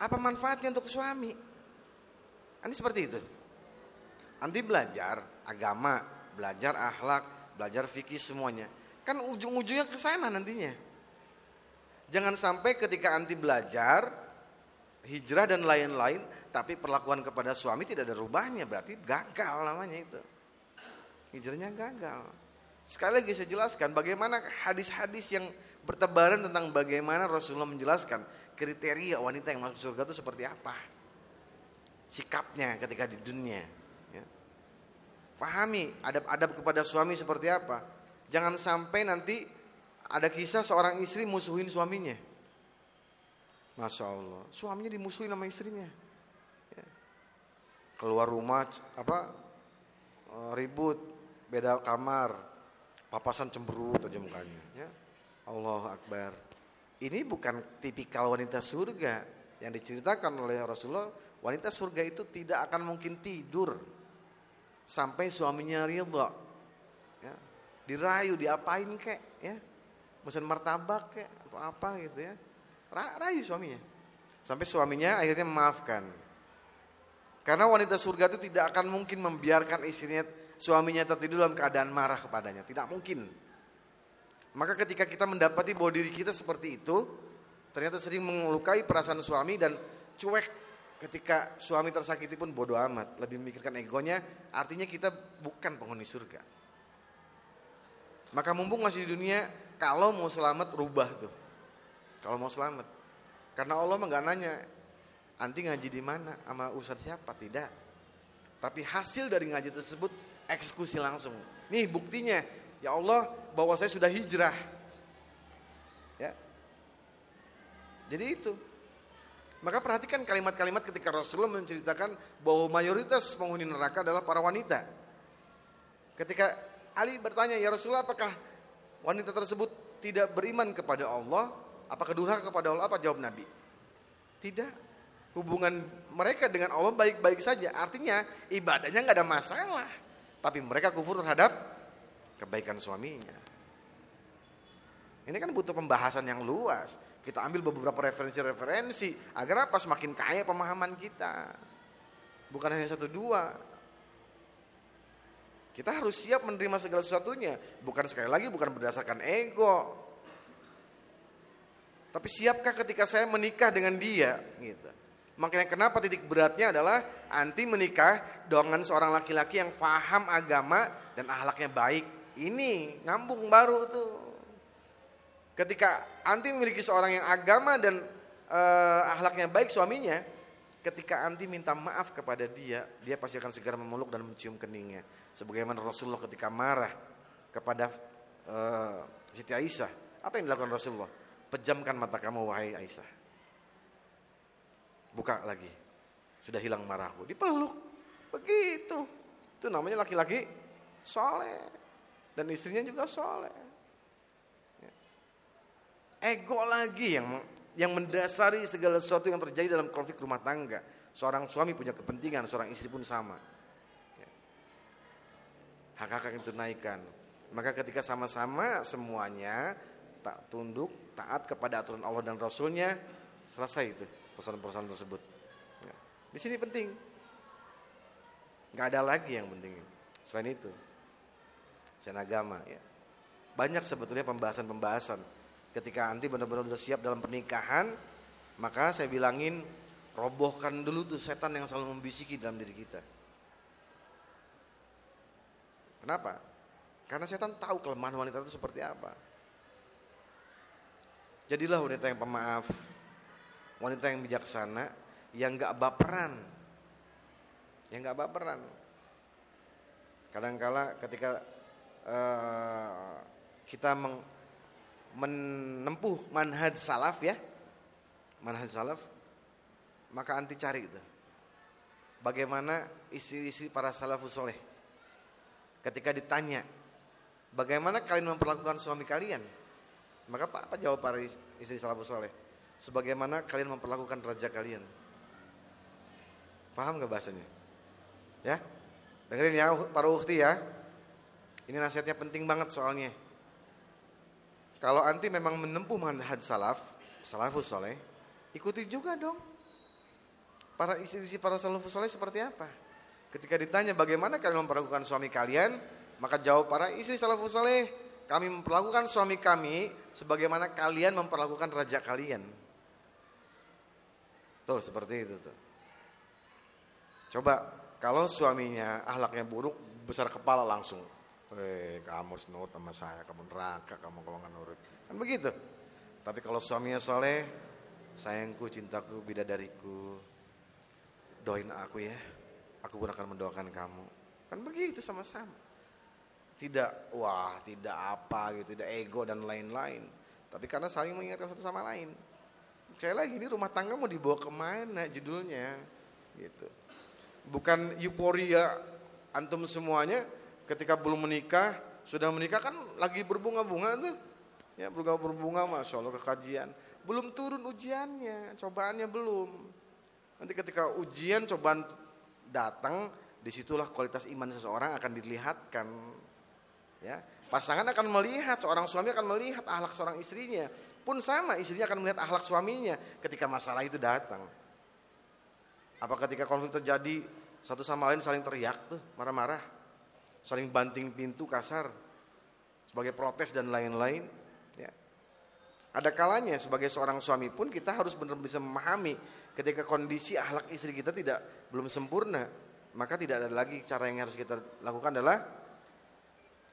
apa manfaatnya untuk suami? Ini seperti itu. Anti belajar agama, belajar akhlak, belajar fikih semuanya. Kan ujung-ujungnya ke sana nantinya. Jangan sampai ketika anti belajar hijrah dan lain-lain, tapi perlakuan kepada suami tidak ada rubahnya, berarti gagal namanya itu. Hijrahnya gagal. Sekali lagi saya jelaskan bagaimana hadis-hadis yang bertebaran tentang bagaimana Rasulullah menjelaskan kriteria wanita yang masuk surga itu seperti apa. Sikapnya ketika di dunia. Ya. Pahami adab-adab kepada suami seperti apa. Jangan sampai nanti ada kisah seorang istri musuhin suaminya. Masya Allah, suaminya dimusuhin sama istrinya. Ya. Keluar rumah apa eh, ribut, beda kamar, papasan cemberut aja mukanya. Ya. Allah Akbar. Ini bukan tipikal wanita surga yang diceritakan oleh Rasulullah. Wanita surga itu tidak akan mungkin tidur sampai suaminya ridha. Ya. Dirayu, diapain kek, ya. Mesen martabak kek atau apa gitu ya rayu suaminya. Sampai suaminya akhirnya memaafkan. Karena wanita surga itu tidak akan mungkin membiarkan istrinya, suaminya tertidur dalam keadaan marah kepadanya. Tidak mungkin. Maka ketika kita mendapati bahwa diri kita seperti itu, ternyata sering melukai perasaan suami dan cuek ketika suami tersakiti pun bodoh amat. Lebih memikirkan egonya, artinya kita bukan penghuni surga. Maka mumpung masih di dunia, kalau mau selamat rubah tuh. Kalau mau selamat. Karena Allah mah nanya, anti ngaji di mana, sama ustaz siapa, tidak. Tapi hasil dari ngaji tersebut eksekusi langsung. Nih buktinya, ya Allah bahwa saya sudah hijrah. Ya. Jadi itu. Maka perhatikan kalimat-kalimat ketika Rasulullah menceritakan bahwa mayoritas penghuni neraka adalah para wanita. Ketika Ali bertanya, "Ya Rasulullah, apakah wanita tersebut tidak beriman kepada Allah?" Apakah durhaka kepada Allah? Apa jawab Nabi? Tidak. Hubungan mereka dengan Allah baik-baik saja. Artinya ibadahnya nggak ada masalah. Tapi mereka kufur terhadap kebaikan suaminya. Ini kan butuh pembahasan yang luas. Kita ambil beberapa referensi-referensi agar apa semakin kaya pemahaman kita. Bukan hanya satu dua. Kita harus siap menerima segala sesuatunya. Bukan sekali lagi bukan berdasarkan ego. Tapi siapkah ketika saya menikah dengan dia? Gitu. Makanya kenapa titik beratnya adalah anti menikah dengan seorang laki-laki yang faham agama dan ahlaknya baik. Ini ngambung baru tuh. Ketika anti memiliki seorang yang agama dan uh, ahlaknya baik suaminya, ketika anti minta maaf kepada dia, dia pasti akan segera memeluk dan mencium keningnya. Sebagaimana Rasulullah ketika marah kepada uh, Siti Aisyah, apa yang dilakukan Rasulullah? Pejamkan mata kamu wahai Aisyah. Buka lagi. Sudah hilang marahku. Dipeluk. Begitu. Itu namanya laki-laki soleh. Dan istrinya juga soleh. Ya. Ego lagi yang yang mendasari segala sesuatu yang terjadi dalam konflik rumah tangga. Seorang suami punya kepentingan, seorang istri pun sama. Ya. Hak-hak yang tunaikan. Maka ketika sama-sama semuanya tak tunduk, taat kepada aturan Allah dan Rasulnya, selesai itu pesan-pesan tersebut. Ya. Di sini penting, nggak ada lagi yang penting selain itu. Selain agama, ya. Banyak sebetulnya pembahasan-pembahasan. Ketika anti benar-benar sudah siap dalam pernikahan, maka saya bilangin robohkan dulu tuh setan yang selalu membisiki dalam diri kita. Kenapa? Karena setan tahu kelemahan wanita itu seperti apa. Jadilah wanita yang pemaaf, wanita yang bijaksana, yang gak baperan, yang gak baperan. Kadangkala ketika uh, kita meng, menempuh manhaj salaf ya, manhaj salaf, maka anti cari itu. Bagaimana istri-istri para salafus soleh. Ketika ditanya, bagaimana kalian memperlakukan suami kalian? Maka apa, apa jawab para istri salafus soleh? Sebagaimana kalian memperlakukan raja kalian. Paham gak bahasanya? Ya, dengerin ya para ukti ya. Ini nasihatnya penting banget soalnya. Kalau anti memang menempuh manhaj salaf, salafus soleh, ikuti juga dong. Para istri-istri para salafus soleh seperti apa? Ketika ditanya bagaimana kalian memperlakukan suami kalian, maka jawab para istri salafus soleh, kami memperlakukan suami kami sebagaimana kalian memperlakukan raja kalian. Tuh seperti itu tuh. Coba kalau suaminya ahlaknya buruk, besar kepala langsung. Eh, kamu senut sama saya, kamu neraka, kamu kalau nggak nurut. Kan begitu. Tapi kalau suaminya soleh, sayangku, cintaku, bidadariku, doain aku ya. Aku pun akan mendoakan kamu. Kan begitu sama-sama. Tidak, wah, tidak apa gitu, tidak ego dan lain-lain. Tapi karena saling mengingatkan satu sama lain. Kayak lagi ini rumah tangga mau dibawa ke mana judulnya, gitu. Bukan euforia antum semuanya ketika belum menikah, sudah menikah kan lagi berbunga-bunga tuh. Ya berbunga berbunga Masya Allah kekajian. Belum turun ujiannya, cobaannya belum. Nanti ketika ujian cobaan datang, di situlah kualitas iman seseorang akan dilihatkan. Ya, pasangan akan melihat, seorang suami akan melihat ahlak seorang istrinya. Pun sama, istrinya akan melihat ahlak suaminya ketika masalah itu datang. Apa ketika konflik terjadi, satu sama lain saling teriak tuh, marah-marah saling banting pintu kasar sebagai protes dan lain-lain. Ya. Ada kalanya sebagai seorang suami pun kita harus benar bisa memahami ketika kondisi akhlak istri kita tidak belum sempurna, maka tidak ada lagi cara yang harus kita lakukan adalah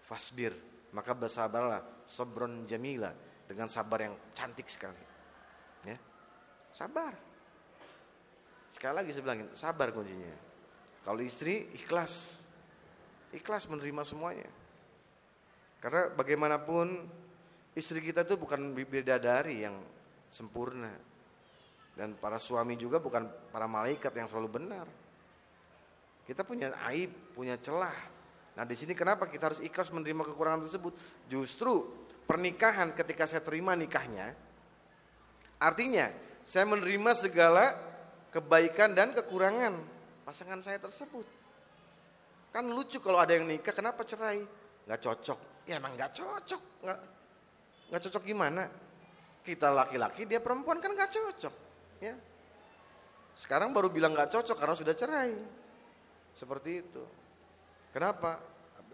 fasbir, maka bersabarlah sabron jamila dengan sabar yang cantik sekali. Ya. Sabar. Sekali lagi saya bilangin, sabar kuncinya. Kalau istri ikhlas, ikhlas menerima semuanya. Karena bagaimanapun istri kita itu bukan bidadari yang sempurna. Dan para suami juga bukan para malaikat yang selalu benar. Kita punya aib, punya celah. Nah di sini kenapa kita harus ikhlas menerima kekurangan tersebut? Justru pernikahan ketika saya terima nikahnya, artinya saya menerima segala kebaikan dan kekurangan pasangan saya tersebut. Kan lucu kalau ada yang nikah, kenapa cerai? Gak cocok. Ya emang gak cocok. Gak, gak cocok gimana? Kita laki-laki, dia perempuan kan gak cocok. Ya. Sekarang baru bilang gak cocok karena sudah cerai. Seperti itu. Kenapa?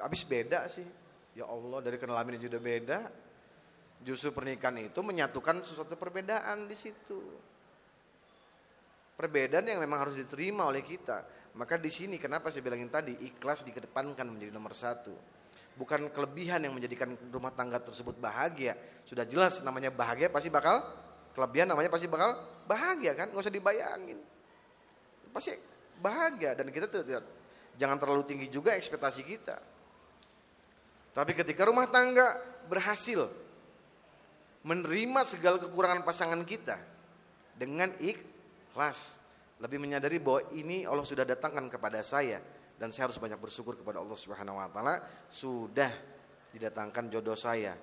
Habis beda sih. Ya Allah dari kelamin juga beda. Justru pernikahan itu menyatukan sesuatu perbedaan di situ. Perbedaan yang memang harus diterima oleh kita. Maka di sini kenapa saya bilangin tadi ikhlas dikedepankan menjadi nomor satu. Bukan kelebihan yang menjadikan rumah tangga tersebut bahagia. Sudah jelas namanya bahagia pasti bakal kelebihan namanya pasti bakal bahagia kan, nggak usah dibayangin. Pasti bahagia dan kita tidak jangan terlalu tinggi juga ekspektasi kita. Tapi ketika rumah tangga berhasil menerima segala kekurangan pasangan kita dengan ikhlas, lebih menyadari bahwa ini Allah sudah datangkan kepada saya dan saya harus banyak bersyukur kepada Allah Subhanahu wa taala sudah didatangkan jodoh saya.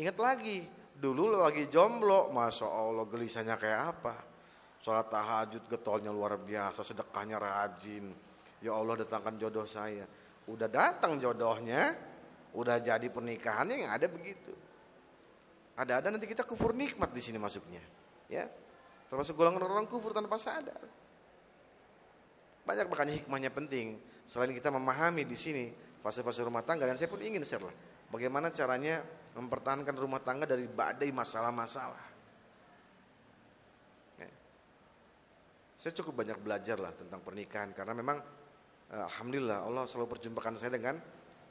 Ingat lagi, dulu lagi jomblo, Masya Allah gelisahnya kayak apa? Sholat tahajud getolnya luar biasa, sedekahnya rajin. Ya Allah datangkan jodoh saya. Udah datang jodohnya, udah jadi pernikahannya yang ada begitu. Ada-ada nanti kita kufur nikmat di sini masuknya. Ya, Termasuk golongan orang kufur tanpa sadar. Banyak makanya hikmahnya penting. Selain kita memahami di sini fase-fase rumah tangga dan saya pun ingin share lah. Bagaimana caranya mempertahankan rumah tangga dari badai masalah-masalah. Ya. Saya cukup banyak belajar lah tentang pernikahan karena memang alhamdulillah Allah selalu perjumpakan saya dengan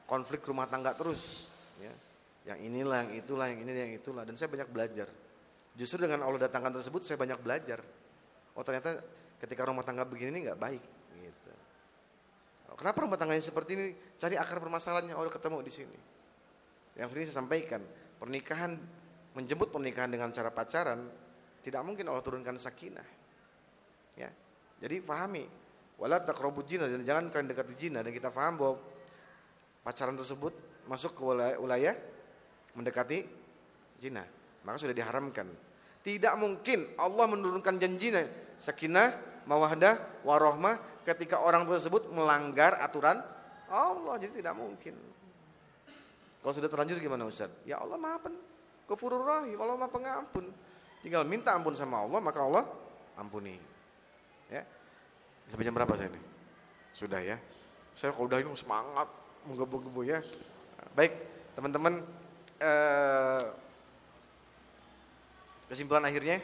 konflik rumah tangga terus. Ya. Yang inilah, yang itulah, yang ini, yang itulah dan saya banyak belajar. Justru dengan Allah datangkan tersebut saya banyak belajar. Oh ternyata ketika rumah tangga begini ini nggak baik. Gitu. Oh, kenapa rumah tangganya seperti ini? Cari akar permasalahannya. Oh ketemu di sini. Yang sering saya sampaikan, pernikahan menjemput pernikahan dengan cara pacaran, tidak mungkin Allah turunkan sakinah. Ya. Jadi pahami, wala taqrabuz zina dan jangan kalian dekati zina dan kita paham bahwa pacaran tersebut masuk ke wilayah mendekati zina. Maka sudah diharamkan. Tidak mungkin Allah menurunkan janjinya sakinah, mawadah, warohmah ketika orang tersebut melanggar aturan Allah. Jadi tidak mungkin. Kalau sudah terlanjur gimana Ustaz? Ya Allah maha pen, kefurur rahim, Allah maha pengampun. Tinggal minta ampun sama Allah, maka Allah ampuni. Ya. Sampai jam berapa saya ini? Sudah ya. Saya kalau udah ini semangat menggebu-gebu ya. Baik, teman-teman eh, kesimpulan akhirnya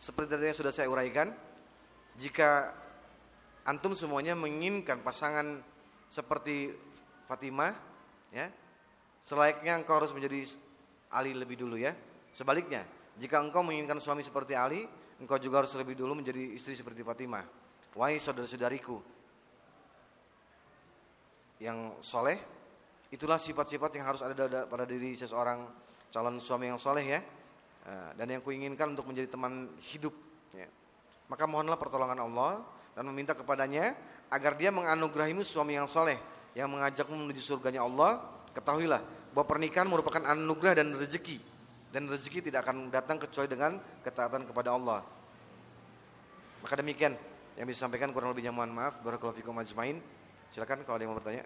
seperti tadi yang sudah saya uraikan, jika antum semuanya menginginkan pasangan seperti Fatimah, ya, selayaknya engkau harus menjadi Ali lebih dulu ya. Sebaliknya, jika engkau menginginkan suami seperti Ali, engkau juga harus lebih dulu menjadi istri seperti Fatimah. Wahai saudara-saudariku yang soleh, itulah sifat-sifat yang harus ada pada diri seseorang calon suami yang soleh ya. Eh, dan yang kuinginkan untuk menjadi teman hidup. Ya. Maka mohonlah pertolongan Allah dan meminta kepadanya agar dia menganugerahimu suami yang soleh yang mengajakmu menuju surganya Allah. Ketahuilah bahwa pernikahan merupakan anugerah dan rezeki dan rezeki tidak akan datang kecuali dengan ketaatan kepada Allah. Maka demikian yang bisa disampaikan kurang lebihnya mohon maaf. Barakallahu fikum ajmain. Silakan kalau ada yang mau bertanya.